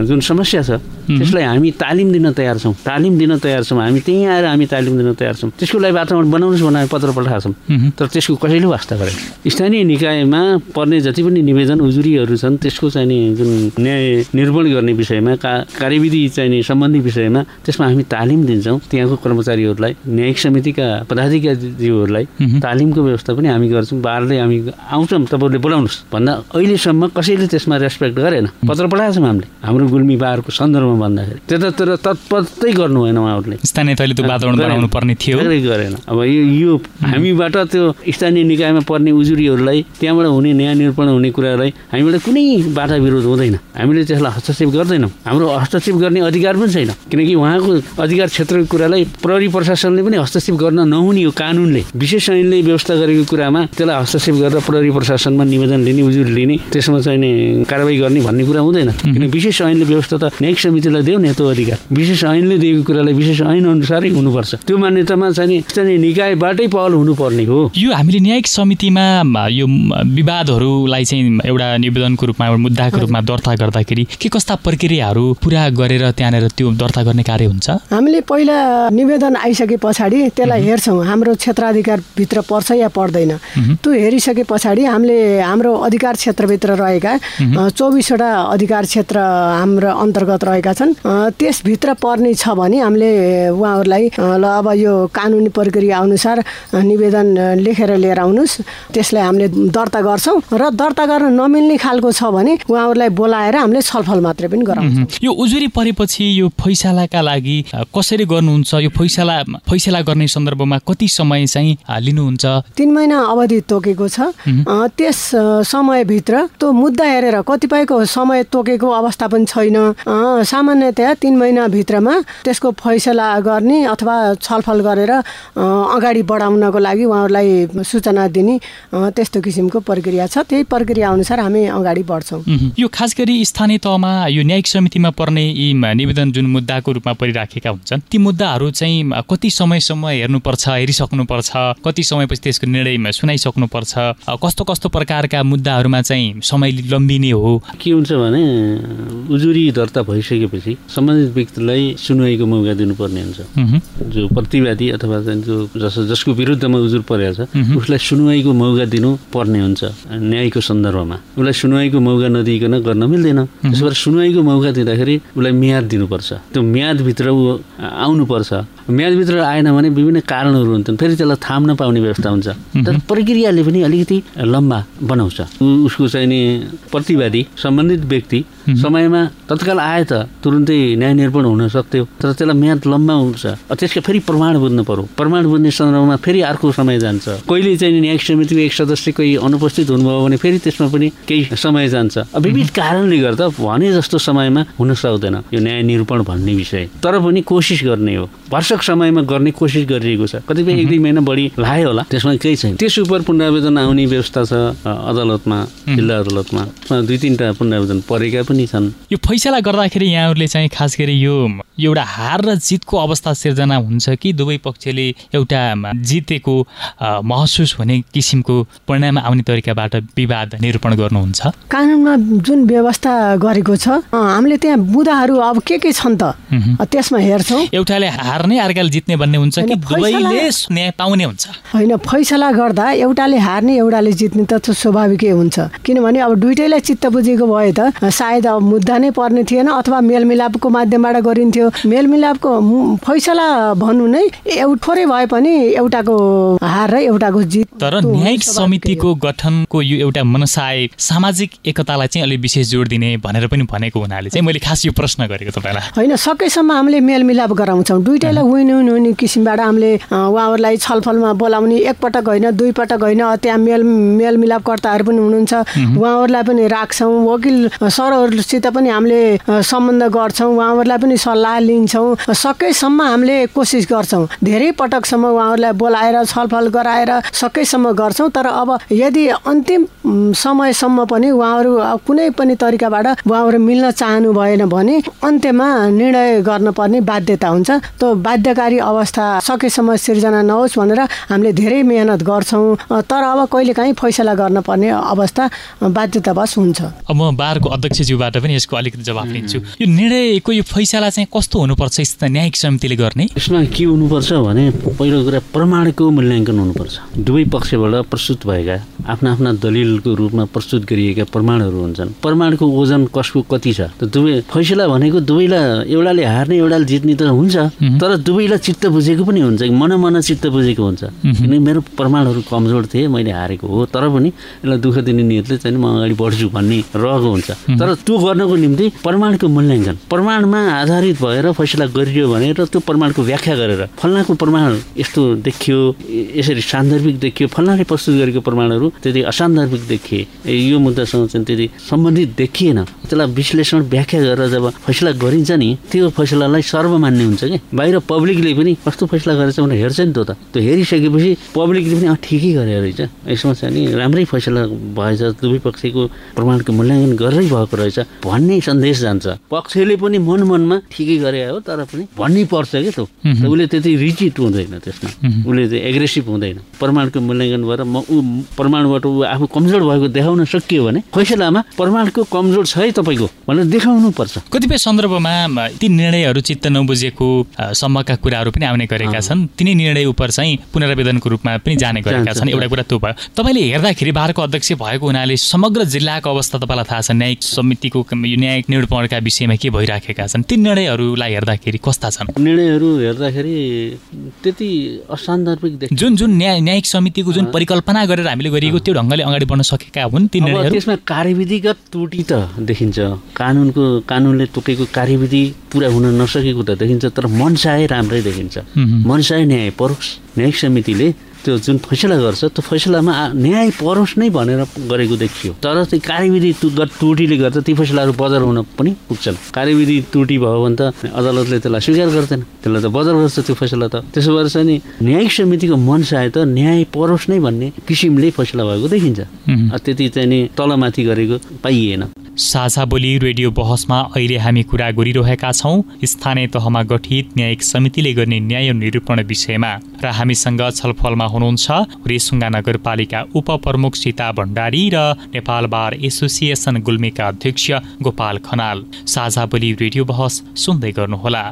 जुन समस्या छ त्यसलाई हामी तालिम दिन तयार छौँ। तालिम दिन तयार छौँ। हामी त्यहीँ आएर हामी तालिम दिन तयार छौँ। त्यसको लागि वातावरण बनाउनुहोस् भनेर पत्र पठाएको छौँ। तर त्यसको कसैले वास्ता गरेन। स्थानीय निकायमा पर्ने जति पनि निवेदन उजुरीहरू छन् त्यसको चाहिँ जुन न्याय निर्माण गर्ने विषयमा का कार्यविधि चाहिँ नि सम्बन्धी विषयमा त्यसमा हामी तालिम दिन्छौँ। त्यहाँको कर्मचारीहरूलाई न्यायिक समितिका पदाधिकारीज्यूहरूलाई तालिमको व्यवस्था पनि हामी गर्छौँ। बारले हामी आउँछौँ तपाईँहरूले बोलाउनुहोस्। भन्दा अहिलेसम्म कसैले त्यसमा रेस्पेक्ट गरेन। पत्र पठाएको छौँ हामीले। हाम्रो गुल्मी बारको सन्दर्भमा भन्दाखेरि। त्यतातिर तत्परतै गर्नु भएन उहाँहरूले। स्थानीय तहले त्यो वातावरण बनाउनु पर्ने थियो। गरेन अब यो यो हामीबाट त्यो स्थानीय निकायमा पर्ने उजुरीहरूलाई त्यहाँबाट हुने न्याय निरूपण हुने कुरालाई हामीबाट कुनै बाधा विरोध हुँदैन। हामीले त्यसलाई हस्तक्षेप गर्दैनौँ। हाम्रो हस्तक्षेप गर्ने अधिकार पनि छैन। किनकि उहाँको अधिकार क्षेत्रको कुरालाई प्रहरी प्रशासनले पनि हस्तक्षेप गर्न नहुने हो कानुनले विशेष ऐनले व्यवस्था गरेको कुरामा त्यसलाई हस्तक्षेप गरेर प्रहरी प्रशासनमा निवेदन लिने उजुरी लिने त्यसमा चाहिँ कारवाही गर्ने भन्ने कुरा हुँदैन। किन विशेष ऐनले व्यवस्था त न्यायिक समितिलाई देऊ न त्यो अधिकार। विशेष ऐनले दिएको कुरालाई विशेष ऐन अनुसारै हुनुपर्छ। त्यो मान्यतामा चाहिँ स्थानीय निकायबाटै पहल हुनुपर्ने हो। यो हामीले न्यायिक समितिमा यो विवादहरूलाई चाहिँ एउटा निवेदनको रूपमा एउटा मुद्दाको रूपमा दर्ता गर्दाखेरि के कस्ता प्रक्रियाहरू पुरा गरेर त्यहाँनिर त्यो दर्ता गर्ने कार्य हुन्छ? हामीले पहिला निवेदन आइसके पछाडि त्यसलाई हेर्छौँ। हाम्रो क्षेत्राधिकारभित्र पर्छ या पर्दैन? त्यो हेरिसके पछाडि हामीले हाम्रो अधिकार क्षेत्रभित्र रहेका चौबिसवटा अधिकार क्षेत्र हाम्रो अन्तर्गत रहेका छन्। त्यसभित्र पर्ने छ भने हामीले उहाँहरूलाई ल अब यो कानुनी प्रक्रिया अनुसार निवेदन लेखेर लिएर आउनुहोस्। त्यसलाई हामीले दर्ता गर्छौँ र दर्ता गर्न नमिल्ने खालको छ भने उहाँहरूलाई बोलाएर हामीले छलफल मात्रै पनि गराउँछौँ। यो उजुरी परेपछि यो फैसलाका लागि कसरी गर्नुहुन्छ? यो फैसला फैसला गर्ने सन्दर्भमा कति समय चाहिँ लिनुहुन्छ? तिन महिना अवधि तोकेको छ। त्यस समयभित्र त्यो मुद्दा हेरेर कतिपयको समय तोकेको अवस्था पनि छैन। सामान्यतया तिन महिनाभित्रमा त्यसको फैसला गर्ने अथवा छलफल गरेर अगाडि बढाउनको लागि उहाँहरूलाई सूचना दिने त्यस्तो किसिमको प्रक्रिया छ। त्यही प्रक्रिया अनुसार हामी अगाडि बढ्छौँ। यो खास गरी स्थानीय तहमा यो न्यायिक समितिमा पर्ने यी निवेदन जुन मुद्दाको रूपमा परिराखेका हुन्छन् ती मुद्दाहरू चाहिँ कति समयसम्म हेर्नुपर्छ हेरिसक्नुपर्छ कति समयपछि त्यसको निर्णय सुनाइसक्नुपर्छ कस्तो कस्तो प्रकारका मुद्दाहरूमा चाहिँ समय लम्बिने हो? के हुन्छ भने उजुरी दर्ता भइसकेपछि सम्बन्धित व्यक्तिलाई सुनवाईको मौका दिनुपर्ने हुन्छ। जो प्रतिवादी अथवा जो जस जसको विरुद्धमा उजुर परेको छ उसलाई सुनवाईको मौका दिनु पर्ने हुन्छ। न्यायको सन्दर्भमा। उसलाई सुनवाईको मौका नदिइकन गर्न मिल्दैन। त्यसो भएर सुनवाईको मौका दिँदाखेरि उसलाई म्याद दिनुपर्छ। त्यो म्यादभित्र ऊ आउनुपर्छ। म्यादभित्र आएन भने विभिन्न कारणहरू हुन्छन् फेरि त्यसलाई थाम्न पाउने व्यवस्था हुन्छ। तर प्रक्रियाले पनि अलिकति लम्बा बनाउँछ। उसको चाहिँ नि प्रतिवादी सम्बन्धित व्यक्ति समयमा तत्काल आए त तुरुन्तै न्याय निरूपण हुन सक्थ्यो तर त्यसलाई म्याद लम्बा हुन्छ। त्यसको फेरि प्रमाण बुझ्नु पर्यो। प्रमाण बुझ्ने सन्दर्भमा फेरि अर्को समय जान्छ। कहिले चाहिँ न्यायिक समितिको एक सदस्य कोही अनुपस्थित हुनुभयो भने फेरि त्यसमा पनि केही समय जान्छ। विविध कारणले गर्दा भने जस्तो समयमा हुन सक्दैन यो न्याय निरूपण भन्ने विषय। तर पनि कोसिस गर्ने हो। वर्षक समयमा गर्ने कोसिस गरिरहेको छ। कतिपय एक दुई महिना बढी लाग्यो होला। त्यसमा केही छैन। त्यस उप पुनरावेदन आउने व्यवस्था छ अदालतमा जिल्ला अदालतमा। दुई तिनवटा पुनरावेदन परेका पनि छन्। यो फैसला गर्दाखेरि यहाँहरूले चाहिँ खास गरी यो एउटा हार र जितको अवस्था सिर्जना हुन्छ कि दुवै पक्षले एउटा जितेको महसुस हुने किसिमको परिणाम आउने तरिकाबाट विवाद निरूपण गर्नुहुन्छ? कानुनमा जुन व्यवस्था गरेको छ हामीले त्यहाँ बुदाहरू अब के के छन् त? त्यसमा हेर्छौँ। एउटाले हार्ने अर्काले जित्ने भन्ने हुन्छ कि दुवैले न्याय पाउने हुन्छ। होइन फैसला गर्दा एउटाले हार्ने एउटाले जित्ने त स्वाभाविकै हुन्छ। किनभने अब दुइटैलाई चित्त बुझेको भए त सायद अब मुद्दा नै पर्ने थिएन अथवा मेलमिलापको माध्यमबाट गरिन्थ्यो। मेलमिलापको फैसला भन्नु नै एउटा थोरै भए पनि एउटाको हार र एउटाको जित तर न्यायिक समितिको गठनको यो एउटा मनसाय सामाजिक एकतालाई चाहिँ अलिक विशेष जोड दिने भनेर पनि भनेको हुनाले चाहिँ मैले खास यो प्रश्न गरेको तपाईँलाई। होइन सकेसम्म हामीले मेलमिलाप गराउँछौँ। दुइटैलाई विन हुने किसिमबाट हामीले उहाँहरूलाई छलफलमा बोलाउने एकपटक होइन दुई पटक होइन त्यहाँ मेल मेलमिलापकर्ताहरू पनि हुनुहुन्छ। उहाँहरूलाई पनि राख्छौँ। वकिल सरहरूसित पनि हामीले सम्बन्ध गर्छौँ। उहाँहरूलाई पनि सल्लाह लिन्छौँ। सकेसम्म हामीले कोसिस गर्छौँ। धेरै पटकसम्म उहाँहरूलाई बोलाएर छलफल गराएर सकेसम्म गर्छौँ। तर अब यदि अन्तिम समयसम्म पनि उहाँहरू कुनै पनि तरिकाबाट उहाँहरू मिल्न चाहनु भएन भने अन्त्यमा निर्णय गर्नुपर्ने बाध्यता हुन्छ। त्यो बाध्यकारी अवस्था सकेसम्म सिर्जना नहोस् भनेर हामीले धेरै मेहनत गर्छौँ। तर अब कहिलेकाहीँ फैसला गर्नुपर्ने अवस्था बाध्यतावश हुन्छ। अब म बारको अध्यक्षज्यूबाट पनि यसको अलिकति जवाब लिन्छु। यो निर्णयको यो फैसला चाहिँ कस्तो हुनुपर्छ न्यायिक समितिले गर्ने? यसमा के हुनुपर्छ भने पहिलो कुरा प्रमाणको मूल्याङ्कन हुनुपर्छ। दुवै पक्षबाट प्रस्तुत भएका आफ्ना आफ्ना दलिलको रूपमा प्रस्तुत गरिएका प्रमाणहरू हुन्छन्। प्रमाणको ओजन कसको कति छ? दुवै फैसला भनेको दुवैलाई एउटाले हार्ने एउटाले जित्ने त हुन्छ। तर दुवैलाई चित्त बुझेको पनि हुन्छ मन मन चित्त बुझेको हुन्छ। किनकि मेरो प्रमाणहरू कमजोर थिए मैले हारेको हो तर पनि यसलाई दुःख दिने नियतले चाहिँ म अगाडि बढ्छु भन्ने रहेको हुन्छ। तर त्यो गर्नको निम्ति प्रमाणको मूल्याङ्कन प्रमाणमा आधारित भएर फैसला गरियो भने र त्यो प्रमाणको व्याख्या गरेर फल्नाको प्रमाण यस्तो देखियो यसरी सान्दर्भिक देखियो फल्नाले प्रस्तुत गरेको प्रमाणहरू त्यति असान्दर्भिक देखिए यो मुद्दासँग चाहिँ त्यति सम्बन्धित देखिएन। त्यसलाई विश्लेषण व्याख्या गरेर जब फैसला गरिन्छ नि त्यो फैसलालाई सर्वमान्य हुन्छ कि? बाहिर पब्लिकले पनि कस्तो फैसला गरेछ भनेर हेर्छ नि त त। त्यो हेरिसकेपछि पब्लिकले पनि ठिकै गरे रहेछ। यसमा चाहिँ नि राम्रै फैसला भएछ दुवै पक्षको प्रमाणको मूल्याङ्कन गरेरै भएको रहेछ भन्ने सन्देश जान्छ। पक्षले पनि मन मनमा ठिकै गरे हो तर पनि भन्नै पर्छ क्या त उसले त्यति रिचिट हुँदैन त्यसमा। उसले चाहिँ एग्रेसिभ हुँदैन। प्रमाणको मूल्याङ्कन भएर म ऊ प्रमाणबाट ऊ आफू कमजोर भएको देखाउन सकियो भने फैसलामा प्रमाणको कमजोर छ है तपाईँको भनेर देखाउनु पर्छ। कतिपय सन्दर्भमा ती निर्णयहरू चित्त नबुझेको सम्मका कुराहरू पनि आउने गरेका छन्। तिनै निर्णय उप चाहिँ पुनरावेदनको रूपमा पनि जाने गरेका छन्। एउटा कुरा त्यो भयो। तपाईँले हेर्दाखेरि बारको अध्यक्ष भएको हुनाले समग्र जिल्लाको अवस्था तपाईँलाई थाहा छ। न्यायिक समितिको न्यायिक निरूपणका विषयमा के भइराखेका छन्? ती निर्णयहरूलाई हेर्दाखेरि कस्ता छन्? निर्णयहरू हेर्दाखेरि त्यति असान्दर्भिक जुन जुन न्याय न्यायिक समितिको जुन परिकल्पना गरेर हामीले गरिएको त्यो ढङ्गले अगाडि बढ्न सकेका हुन् ती निर्णयहरू। त्यसमा कार्यविधिगत त्रुटि त देखिन्छ। कानुनको कानुनले तोकेको कार्यविधि पुरा हुन नसकेको त देखिन्छ तर मनसाय राम्रै देखिन्छ। मनसाय न्याय परोस् न्यायिक समितिले त्यो जुन फैसला गर्छ त्यो फैसलामा न्याय परोस् नै भनेर गरेको देखियो। तर त्यो कार्यविधि त्रुटिले गर्दा ती फैसलाहरू बजार हुन पनि पुग्छन्। कार्यविधि त्रुटि भयो भने त अदालतले त्यसलाई स्वीकार गर्दैन। त्यसलाई त बजार गर्छ त्यो फैसला त। त्यसो भएर चाहिँ नि न्यायिक समितिको मनसाय त न्याय परोस् नै भन्ने किसिमले फैसला भएको देखिन्छ। त्यति चाहिँ नि तलमाथि गरेको पाइएन। साझा बोली रेडियो बहसमा अहिले हामी कुरा गरिरहेका छौँ। स्थानीय तहमा गठित न्यायिक समितिले गर्ने न्याय निरूपण विषयमा। र हामीसँग छलफलमा हुनुहुन्छ। रेसुङ्गा नगरपालिका उपप्रमुख सीता भण्डारी र नेपाल बार एसोसिएसन गुल्मीका अध्यक्ष गोपाल खनाल। साझा बोली रेडियो बहस सुन्दै गर्नुहोला।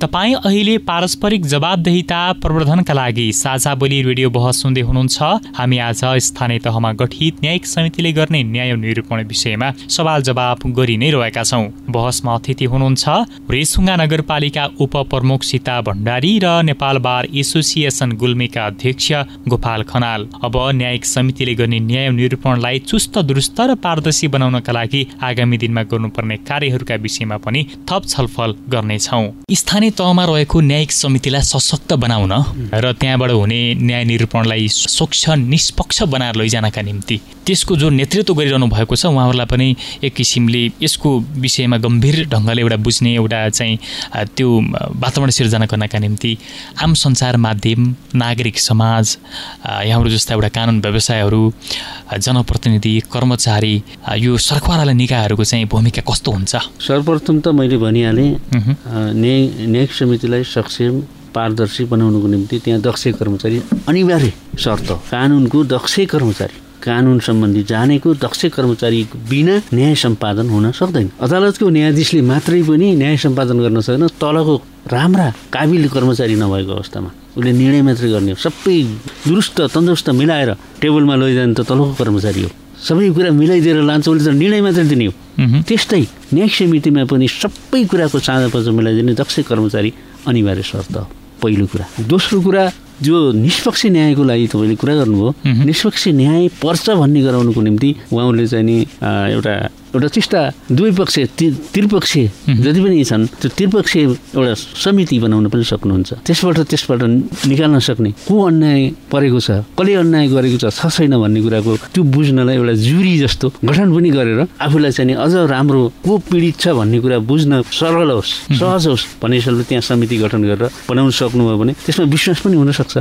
तपाईँ अहिले पारस्परिक जवाबदेहिता प्रवर्धनका लागि साझा बोली रेडियो बहस सुन्दै हुनुहुन्छ। हामी आज स्थानीय तहमा गठित न्यायिक समितिले गर्ने न्याय निरूपण विषयमा सवाल जवाब गरि नै रहेका छौँ। बहसमा अतिथि हुनुहुन्छ रेसुङ्गा नगरपालिका उपप्रमुख सीता भण्डारी र नेपाल बार एसोसिएसन गुल्मीका अध्यक्ष गोपाल खनाल। अब न्यायिक समितिले गर्ने न्याय निरूपणलाई चुस्त दुरुस्त र पारदर्शी बनाउनका लागि आगामी दिनमा गर्नुपर्ने कार्यहरूका विषयमा पनि थप छलफल गर्नेछौँ। स्थानीय तहमा रहेको न्यायिक समितिलाई सशक्त बनाउन र त्यहाँबाट हुने न्याय निरूपणलाई स्वच्छ निष्पक्ष बनाएर लैजानका निम्ति त्यसको जो नेतृत्व गरिरहनु भएको छ उहाँहरूलाई पनि एक किसिमले यसको विषयमा गम्भीर ढङ्गले एउटा बुझ्ने एउटा चाहिँ त्यो वातावरण सिर्जना गर्नका निम्ति आम सञ्चार माध्यम नागरिक समाज यहाँहरू जस्ता एउटा कानुन व्यवसायहरू जनप्रतिनिधि कर्मचारी यो सरकारवाला निकायहरूको चाहिँ भूमिका कस्तो हुन्छ? सर्वप्रथम त मैले भनिहालेँ न्याय न्यायिक समितिलाई सक्षम पारदर्शी बनाउनुको निम्ति त्यहाँ दक्ष कर्मचारी अनिवार्य शर्त कानुनको दक्ष कर्मचारी कानुन सम्बन्धी जानेको दक्ष कर्मचारी बिना न्याय सम्पादन हुन सक्दैन। अदालतको न्यायाधीशले मात्रै पनि न्याय सम्पादन गर्न सक्दैन तलको राम्रा काबिल कर्मचारी नभएको अवस्थामा। उसले निर्णय मात्रै गर्ने हो। सबै दुरुस्त तन्दुरुस्त मिलाएर टेबलमा लैजाने त तलको कर्मचारी हो। सबै कुरा मिलाइदिएर लान्छ उसले त निर्णय मात्रै दिने हो। त्यस्तै न्यायिक समितिमा पनि सबै कुराको साझा पचा मिलाइदिने दक्ष कर्मचारी अनिवार्य शर्त पहिलो कुरा। दोस्रो कुरा जो निष्पक्ष न्यायको लागि तपाईँले कुरा गर्नुभयो निष्पक्ष न्याय पर्छ भन्ने गराउनुको निम्ति उहाँहरूले चाहिँ नि एउटा एउटा टिस्टा दुवै पक्ष त्रिपक्ष जति पनि छन् त्यो त्रिपक्ष एउटा समिति बनाउन पनि सक्नुहुन्छ। त्यसबाट त्यसबाट निकाल्न सक्ने को अन्याय परेको छ कसले अन्याय गरेको छ छ छैन भन्ने कुराको त्यो बुझ्नलाई एउटा जुरी जस्तो गठन पनि गरेर आफूलाई चाहिँ अझ राम्रो को पीडित छ भन्ने कुरा बुझ्न सरल होस् सहज होस् भन्ने हिसाबले त्यहाँ समिति गठन गरेर बनाउन सक्नुभयो भने त्यसमा विश्वास पनि हुनसक्छ।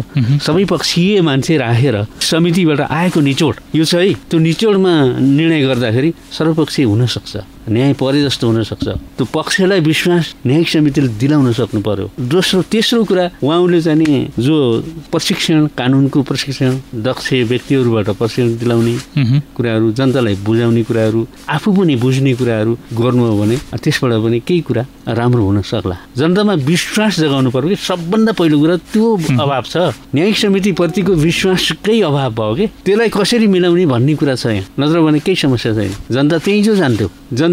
सबै पक्षीय मान्छे राखेर समितिबाट आएको निचोड यो छ है त्यो निचोडमा निर्णय गर्दाखेरि सर्वपक्ष पक्ष हुनसक्छ। न्याय परे जस्तो हुनसक्छ। त्यो पक्षलाई विश्वास न्यायिक समितिले दिलाउन सक्नु पर्यो। दोस्रो तेस्रो कुरा उहाँले चाहिँ नि जो प्रशिक्षण कानुनको प्रशिक्षण दक्ष व्यक्तिहरूबाट प्रशिक्षण दिलाउने कुराहरू जनतालाई बुझाउने कुराहरू आफू पनि बुझ्ने कुराहरू गर्नु हो भने त्यसबाट पनि केही कुरा राम्रो हुन सक्ला। जनतामा विश्वास जगाउनु पर्यो कि सबभन्दा पहिलो कुरा त्यो अभाव छ। न्यायिक समितिप्रतिको विश्वासकै अभाव भयो कि? त्यसलाई कसरी मिलाउने भन्ने कुरा छ यहाँ। नत्र भने केही समस्या छैन। जनता त्यहीँ जो जान्थ्यो।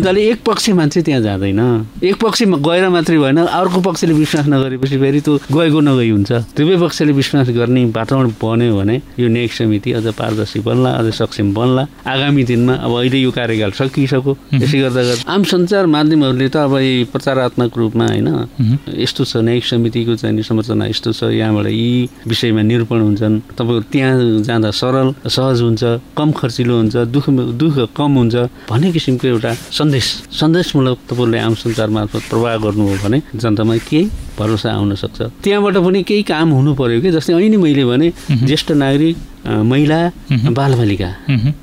जनताले एक पक्ष मान्छे त्यहाँ जाँदैन। एक पक्षमा गएर मात्रै भएन अर्को पक्षले विश्वास नगरेपछि फेरि त्यो गएको नगई हुन्छ। दुवै पक्षले विश्वास गर्ने वातावरण बन्यो भने यो न्यायिक समिति अझ पारदर्शी बन्ला अझ सक्षम बन्ला। आगामी दिनमा अब अहिले यो कार्यकाल सकिसक्यो। यसै गर्दा गर्दा आम सञ्चार माध्यमहरूले त अब प्रचारात्मक रूपमा होइन यस्तो छ न्यायिक समितिको चाहिँ संरचना यस्तो छ यहाँबाट यी विषयमा निरूपण हुन्छन्। तपाईँहरू त्यहाँ जाँदा सरल सहज हुन्छ कम खर्चिलो हुन्छ दुःख दुःख कम हुन्छ भन्ने किसिमको एउटा सन्देश सन्देशमूलक तपाईँहरूले आम सञ्चार मार्फत प्रवाह गर्नु हो भने जनतामा केही भरोसा आउन सक्छ। त्यहाँबाट पनि केही काम हुनु पर्यो कि? जस्तै अहिले मैले भने ज्येष्ठ नागरिक महिला बालबालिका।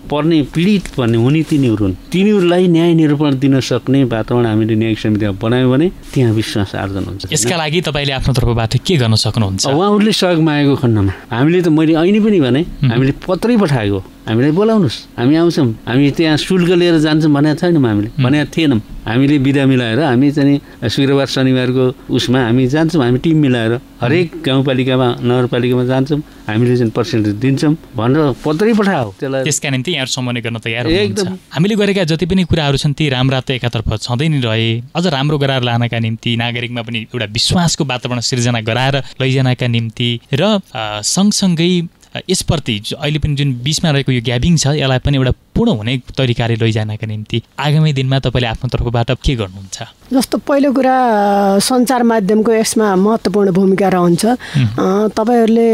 पर्ने पीडित पर्ने हुने तिनीहरू हुन्। तिनीहरूलाई न्याय निरूपण दिन सक्ने वातावरण हामीले न्यायिक समितिमा बनायौँ भने त्यहाँ विश्वास आर्जन हुन्छ। यसका लागि तपाईँले आफ्नो तर्फबाट के गर्न सक्नुहुन्छ? उहाँहरूले सहयोग मागेको खण्डमा। हामीले त मैले अहिले पनि भने हामीले पत्रै पठाएको। हामीलाई बोलाउनुहोस्। हामी आउँछौँ। हामी त्यहाँ शुल्क लिएर जान्छौँ भनेको छैनौँ हामीले। भनेको थिएनौँ। हामीले बिदा मिलाएर हामी चाहिँ शुक्रबार शनिबारको उसमा हामी जान्छौँ हामी टिम मिलाएर हरेक गाउँपालिकामा नगरपालिकामा जान्छौँ हामीले चाहिँ पर्सेन्टेज दिन्छौँ भनेर पत्रै पठाओ। त्यसलाई त्यसका निम्ति यहाँहरू सम्बन्ध गर्न तयार एकदम। हामीले गरेका जति पनि कुराहरू छन् ती राम्रा त एकातर्फ छँदै नै रहे। अझ राम्रो गराएर लानका निम्ति नागरिकमा पनि एउटा विश्वासको वातावरण सिर्जना गराएर लैजानका निम्ति र सँगसँगै यसप्रति अहिले पनि जुन बिचमा रहेको यो ग्याबिङ छ यसलाई पनि एउटा पूर्ण हुने तरिकाले लैजानका निम्ति आगामी दिनमा तपाईँले आफ्नो तर्फबाट के गर्नुहुन्छ? जस्तो पहिलो कुरा सञ्चार माध्यमको यसमा महत्त्वपूर्ण भूमिका रहन्छ। तपाईँहरूले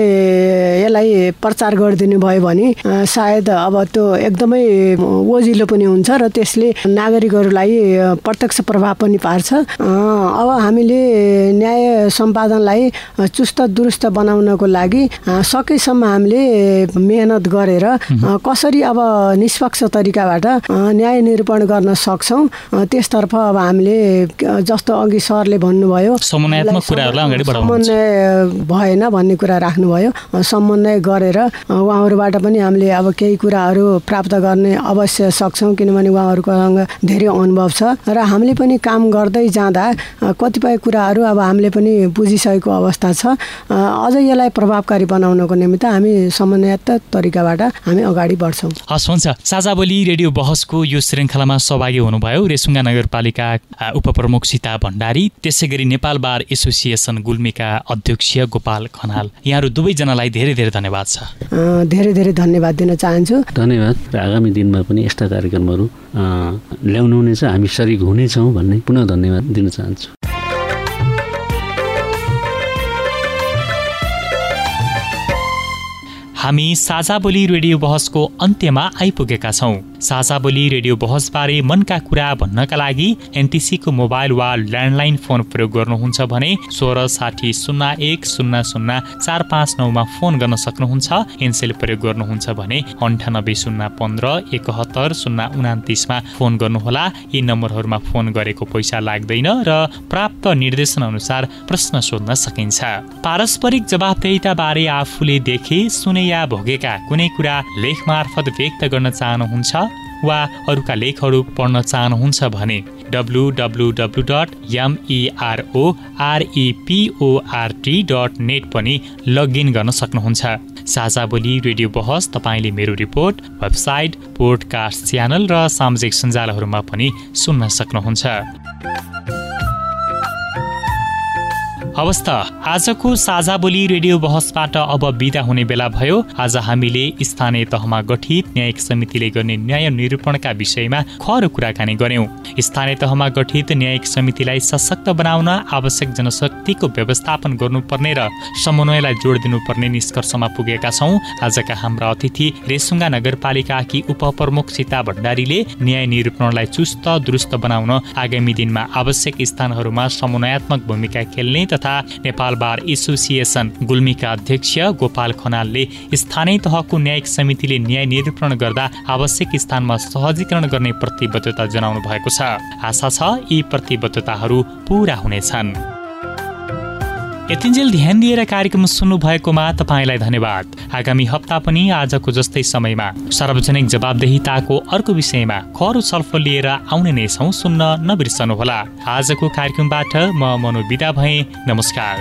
यसलाई प्रचार गरिदिनु भयो भने सायद अब त्यो एकदमै ओजिलो पनि हुन्छ र त्यसले नागरिकहरूलाई प्रत्यक्ष प्रभाव पनि पार्छ। अब हामीले न्याय सम्पादनलाई चुस्त दुरुस्त बनाउनको लागि सकेसम्म हामी हामीले मेहनत गरेर कसरी अब निष्पक्ष तरिकाबाट न्याय निरूपण गर्न सक्छौँ त्यसतर्फ अब हामीले जस्तो अघि सरले भन्नुभयो समन्वय भएन भन्ने कुरा राख्नुभयो समन्वय गरेर उहाँहरूबाट पनि हामीले अब केही कुराहरू प्राप्त गर्ने अवश्य सक्छौँ किनभने उहाँहरूकोसँग धेरै अनुभव छ। र हामीले पनि काम गर्दै जाँदा कतिपय कुराहरू अब हामीले पनि बुझिसकेको अवस्था छ। अझ यसलाई प्रभावकारी बनाउनको निमित्त हामी समन्वयत तरिकाबाट हामी अगाडि बढ्छौँ। हस् हुन्छ। साझा बोली रेडियो बहसको यो श्रृङ्खलामा सहभागी हुनुभयो रेसुङ्गा नगरपालिका उपप्रमुख सीता भण्डारी त्यसै गरी नेपाल बार एसोसिएसन गुल्मीका अध्यक्ष गोपाल खनाल। यहाँहरू दुवैजनालाई धेरै धेरै धन्यवाद छ। धेरै धेरै धन्यवाद दिन चाहन्छु। धन्यवाद। र आगामी दिनमा पनि यस्ता कार्यक्रमहरू ल्याउनु हुनेछ हामी सरिक हुनेछौँ भन्ने पुनः धन्यवाद दिन चाहन्छु। हामी साझा बोली रेडियो बहसको अन्त्यमा आइपुगेका छौँ। साझा बोली रेडियो बहसबारे मनका कुरा भन्नका लागि एनटिसीको मोबाइल वा ल्यान्डलाइन फोन प्रयोग गर्नुहुन्छ भने सोह्र साठी शून्य एक शून्य शून्य चार पाँच नौमा फोन गर्न सक्नुहुन्छ एनसेल प्रयोग गर्नुहुन्छ भने अन्ठानब्बे शून्य पन्ध्र एकहत्तर शून्य उनातिसमा फोन गर्नुहोला। यी नम्बरहरूमा फोन गरेको पैसा लाग्दैन र प्राप्त निर्देशन अनुसार प्रश्न सोध्न सकिन्छ। पारस्परिक जवाबदेहिता बारे आफूले देखे सुने या भोगेका कुनै कुरा लेख मार्फत व्यक्त गर्न चाहनुहुन्छ? वा अरूका लेखहरू पढ्न चाहनुहुन्छ भने W W W dot MEROREPORT dot net पनि लगइन गर्न सक्नुहुन्छ। साझा बोली रेडियो बहस तपाईँले मेरो रिपोर्ट वेबसाइट पोडकास्ट च्यानल र सामाजिक सञ्जालहरूमा पनि सुन्न सक्नुहुन्छ। अवस्था। आजको साझा बोली रेडियो बहसबाट अब विदा हुने बेला भयो। आज हामीले स्थानीय तहमा गठित न्यायिक समितिले गर्ने न्याय निरूपणका विषयमा खर कुराकानी गर्यौं। स्थानीय तहमा गठित न्यायिक समितिलाई सशक्त बनाउन आवश्यक जनशक्तिको व्यवस्थापन गर्नुपर्ने र समन्वयलाई जोड दिनुपर्ने निष्कर्षमा पुगेका छौँ। आजका हाम्रा अतिथि रेसुङ्गा नगरपालिकाकी उपप्रमुख सीता भण्डारीले न्याय निरूपणलाई चुस्त दुरुस्त बनाउन आगामी दिनमा आवश्यक स्थानहरूमा समन्वयात्मक भूमिका खेल्ने तथा तथा नेपाल बार एसोसिएसन गुल्मीका अध्यक्ष गोपाल खनालले स्थानीय तहको न्यायिक समितिले न्याय निरूपण गर्दा आवश्यक स्थानमा सहजीकरण गर्ने प्रतिबद्धता जनाउनु भएको छ। आशा छ यी प्रतिबद्धताहरू पूरा हुनेछन्। यतिन्जेल ध्यान दिएर कार्यक्रम सुन्नु भएकोमा तपाईँलाई धन्यवाद। आगामी हप्ता पनि आजको जस्तै समयमा सार्वजनिक जवाबदेहिताको अर्को विषयमा खरो छलफल लिएर आउने नै छौँ सुन्न नबिर्सनुहोला। आजको कार्यक्रमबाट म मनो विदा भएँ। नमस्कार।